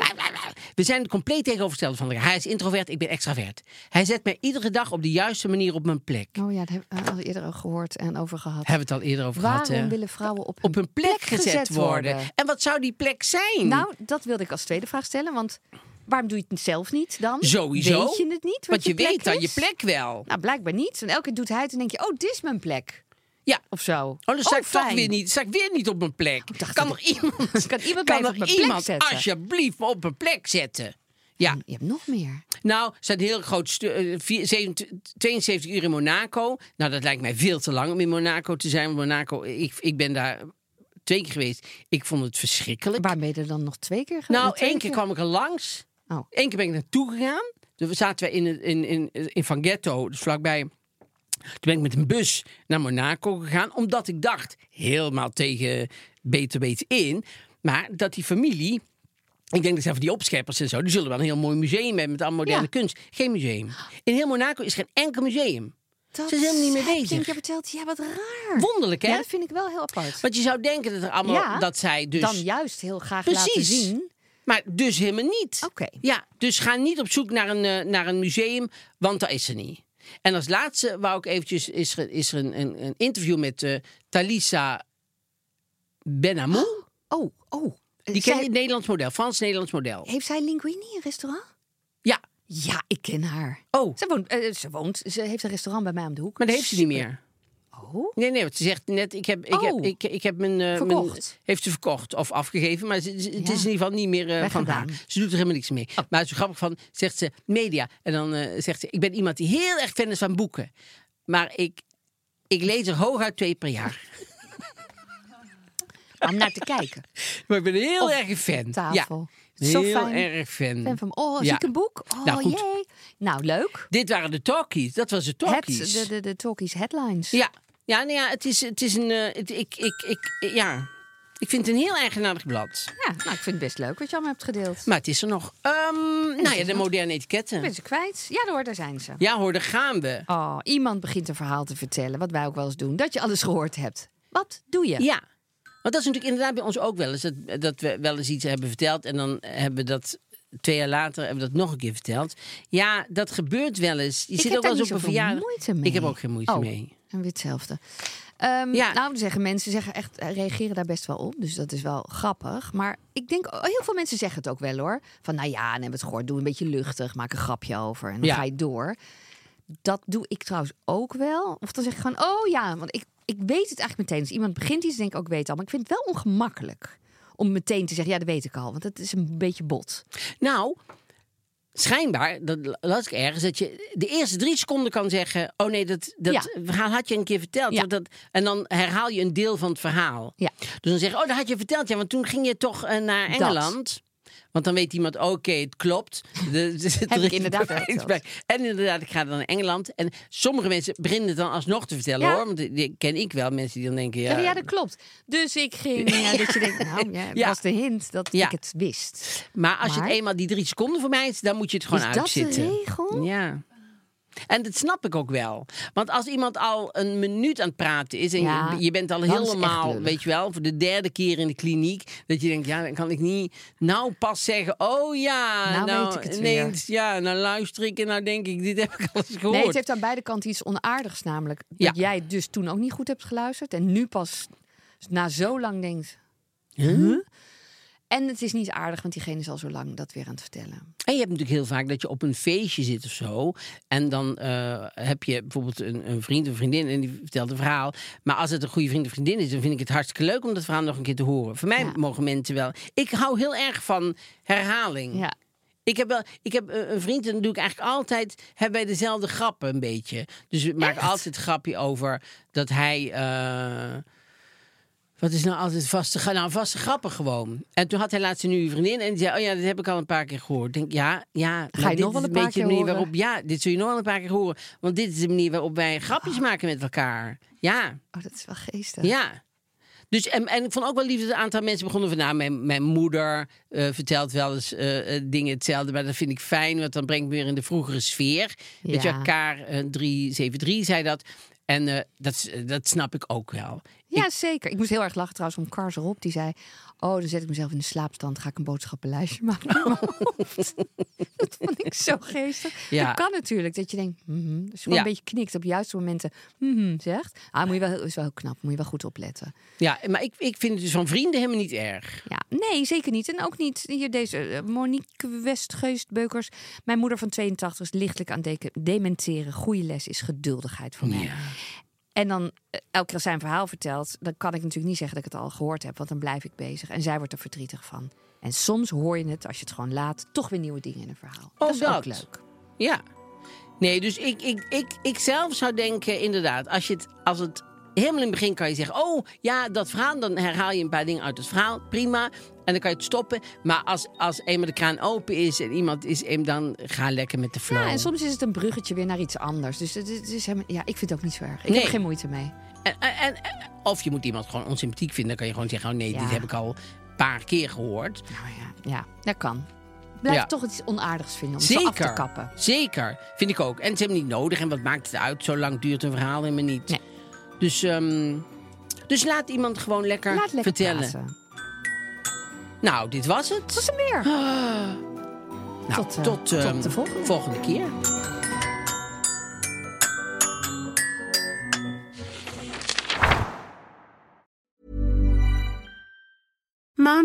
We zijn het compleet tegenovergestelde van elkaar. Hij is introvert, ik ben extravert. Hij zet mij iedere dag op de juiste manier op mijn plek. Oh ja, daar hebben we al eerder gehoord en over gehad. Hebben we het al eerder over Waarom gehad. hè? willen vrouwen op, op hun plek, gezet, gezet worden. worden? En wat zou die plek zijn? Nou, dat wilde ik als tweede vraag stellen. Want waarom doe je het zelf niet dan? Sowieso. Weet je het niet? Want je, plek weet dan je plek wel. Nou, blijkbaar niet. Want elke keer doet hij het en denk je, oh, dit is mijn plek. Ja. Of zo. Oh, dan sta ik toch fijn. weer niet, sta ik weer niet op mijn plek. dacht kan dat er iemand, (laughs) Kan iemand kan plek iemand zetten? alsjeblieft me op mijn plek zetten? Ja, Je hebt nog meer. nou, ze had een heel groot stu- eh, vier- 27 72 uur in Monaco. Nou, dat lijkt mij veel te lang om in Monaco te zijn. Monaco, ik, ik ben daar twee keer geweest. Ik vond het verschrikkelijk. Waar ben je er dan nog twee keer geweest? Nou, één keer kwam ik er langs. Oh. Eén keer ben ik naartoe gegaan. Dus zaten we in, in, in, in Van Ghetto, dus vlakbij. Toen ben ik met een bus naar Monaco gegaan. Omdat ik dacht, helemaal tegen beter weten in. Maar dat die familie... Ik denk dat zelfs die opscheppers en zo... die zullen wel een heel mooi museum hebben met allemaal moderne Ja. kunst. Geen museum. In heel Monaco is geen enkel museum. Dat Ze zijn helemaal niet meer je bezig. een keer verteld. Ja, wat raar. Wonderlijk, hè? Ja, dat vind ik wel heel apart. Want je zou denken dat, er allemaal, Ja, dat zij dus... Dan juist heel graag laten zien. Maar dus helemaal niet. Oké. Ja, dus ga niet op zoek naar een, eh, naar een museum, want dat is er niet. En als laatste wou ik eventjes, is er, is er een, een, een interview met eh Thalisa Benamou. Oh, oh. Die Zij- ken je, het Nederlands model, Frans-Nederlands model. Heeft zij linguini, een restaurant? Ja, Ja, ik ken haar. oh, Ze woont, eh, ze woont, ze heeft een restaurant bij mij om de hoek. maar dat heeft ze niet meer. Oh, Nee, nee, want ze zegt net, ik heb, ik heb, Oh. ik, ik heb mijn, eh, mijn... Verkocht. Heeft ze verkocht of afgegeven, maar ze- ze- het is in ieder geval niet meer van haar. Ze doet er helemaal niks mee. Maar het is zo grappig van, zegt ze, media. En dan eh, zegt ze, ik ben iemand die heel erg fan is van boeken. Maar ik, ik lees er hooguit twee per jaar. (laughs) Om naar te kijken. Maar ik ben heel erg een fan. Tafel. Ja, Zo heel fijn. erg fan. Fan van, oh, zie Ja. ik een boek? Oh, Nou, goed. jee. Nou, leuk. Dit waren de talkies. Dat was de Het, talkies. de, de, de talkies headlines. Ja, ja, nou ja het, is, het is een. eh, het- ik, ik, ik, ja. ik vind het een heel eigenaardig blad. Ja, nou, ik vind het best leuk wat je allemaal hebt gedeeld. Maar het is er nog. Ehm, nou ja, de moderne etiketten. Ben ze kwijt? Ja, hoor, daar zijn ze. Ja hoor, daar gaan we. Oh, iemand begint een verhaal te vertellen, wat wij ook wel eens doen. Dat je alles gehoord hebt. Wat doe je? Ja. Want dat is natuurlijk inderdaad bij ons ook wel eens. Dat, dat we wel eens iets hebben verteld. En dan hebben we dat twee jaar later hebben we dat nog een keer verteld. Ja, dat gebeurt wel eens. Je Ik zit ook wel eens op een verjaardag. Ik heb ook geen moeite Oh, mee. En weer hetzelfde. Ehm, Ja. Nou, zeggen mensen zeggen echt, eh, reageren daar best wel op. Dus dat is wel grappig. Maar ik denk, oh, heel veel mensen zeggen het ook wel hoor. Van nou ja, dan hebben we het gehoord. Doe een beetje luchtig. Maak een grapje over. En dan Ja. ga je door. Dat doe ik trouwens ook wel. Of dan zeg ik gewoon, oh ja. Want ik, ik weet het eigenlijk meteen. Als iemand begint iets, denk ik ook, ik weet al. Maar ik vind het wel ongemakkelijk. Om meteen te zeggen, ja, dat weet ik al. Want het is een beetje bot. Nou, schijnbaar, dat las ik ergens, dat je de eerste drie seconden kan zeggen: Oh nee, dat, dat Ja. verhaal had je een keer verteld. Ja. Dat, dat- en dan herhaal je een deel van het verhaal. Ja. Dus dan zeg je: Oh, dat had je verteld. Ja, want toen ging je toch eh, naar Engeland. Want dan weet iemand, oké, het klopt. De, (laughs) de- Heb (laughs) er ik is inderdaad. En inderdaad, ik ga dan naar Engeland. En sommige mensen beginnen het dan alsnog te vertellen Ja. hoor. Want die ken ik wel, mensen die dan denken... Ja, Ja, ja dat klopt. Dus ik ging, (laughs) ja, dat je denkt, nou, ja, was de hint dat ik het wist. Maar als je het eenmaal die drie seconden voorbij is, dan moet je het gewoon Is dat de uitzitten. regel? Ja. En dat snap ik ook wel. Want als iemand al een minuut aan het praten is en Ja, je, je bent al helemaal, weet je wel, voor de derde keer in de kliniek, dat je denkt, ja, dan kan ik niet nou pas zeggen, oh ja, Nou nou, weet ik het ineens, ja, nou luister ik en nou denk ik, dit heb ik al eens gehoord. Nee, het heeft aan beide kanten iets onaardigs namelijk. Dat Ja. jij dus toen ook niet goed hebt geluisterd. En nu pas na zo lang denkt... Huh? En het is niet aardig, want diegene is al zo lang dat weer aan het vertellen. En je hebt natuurlijk heel vaak dat je op een feestje zit of zo. En dan eh, heb je bijvoorbeeld een, een vriend of vriendin en die vertelt een verhaal. Maar als het een goede vriend of vriendin is, dan vind ik het hartstikke leuk om dat verhaal nog een keer te horen. Voor mij Ja. mogen mensen wel. Ik hou heel erg van herhaling. Ja. Ik heb, wel, ik heb eh, een vriend en dan doe ik eigenlijk altijd... hebben wij dezelfde grappen een beetje. Dus we maken altijd een grapje over dat hij... eh, wat is nou altijd vaste, nou, vaste grappen gewoon. En toen had hij laatst een nieuwe vriendin en die zei... oh ja, dat heb ik al een paar keer gehoord. Ik denk, ja, ja, je maar dit nog wel een paar beetje de keer manier horen? waarop... Ja, dit zul je nog wel een paar keer horen. Want dit is de manier waarop wij grapjes Ah. maken met elkaar. Ja, Oh, dat is wel geestig. ja. Dus, en, en ik vond ook wel lief dat een aantal mensen begonnen van... nou, mijn, mijn moeder eh, vertelt wel eens eh, eh, dingen hetzelfde... maar dat vind ik fijn, want dan brengt me weer in de vroegere sfeer. Weet je, Ja. Kaar eh, 373 zei dat. En eh, dat, dat snap ik ook wel. Ja, zeker. Ik moest heel erg lachen trouwens om Kars erop. Die zei, oh, dan zet ik mezelf in de slaapstand. Ga ik een boodschappenlijstje maken (laughs) dat vond ik zo geestig. Ja. Dat kan natuurlijk. Dat je denkt, mhm. dus gewoon Ja. een beetje knikt op juiste momenten. mhm, zegt. Ah, moet je wel, is wel heel knap. Moet je wel goed opletten. Ja, maar ik, ik vind het dus van vrienden helemaal niet erg. Ja, nee, zeker niet. En ook niet hier deze eh, Monique Westgeest-Beukers. Mijn moeder van 82 is lichtelijk aan dementeren. Goede les is geduldigheid voor mij. En dan eh, elke keer als zij een verhaal vertelt, dan kan ik natuurlijk niet zeggen dat ik het al gehoord heb, want dan blijf ik bezig. En zij wordt er verdrietig van. En soms hoor je het, als je het gewoon laat, toch weer nieuwe dingen in een verhaal. dat is ook dat. leuk. Ja. Nee, dus ik, ik, ik, ik zelf zou denken, inderdaad, als, je het, als het helemaal in het begin kan je zeggen, oh ja, dat verhaal, dan herhaal je een paar dingen uit het verhaal, prima. En dan kan je het stoppen. Maar als, als eenmaal de kraan open is en iemand is, dan ga lekker met de flow. Ja, en soms is het een bruggetje weer naar iets anders. Dus het, het is helemaal, ja, ik vind het ook niet zo erg. Ik Nee. heb geen moeite mee. En, en, en- of je moet iemand gewoon onsympathiek vinden. Dan kan je gewoon zeggen, oh nee, Ja. dit heb ik al een paar keer gehoord. Nou ja, ja dat kan. Blijf Ja. toch iets onaardigs vinden om ze af te Zeker. kappen. Zeker, vind ik ook. En het is helemaal niet nodig. En wat maakt het uit? Zo lang duurt een verhaal helemaal niet. Nee. Dus, ehm, dus laat iemand gewoon lekker, Laat lekker vertellen. praten. Nou, dit was het. Is er meer. Nou, tot, eh, tot, tot ehm, de volgende. volgende keer.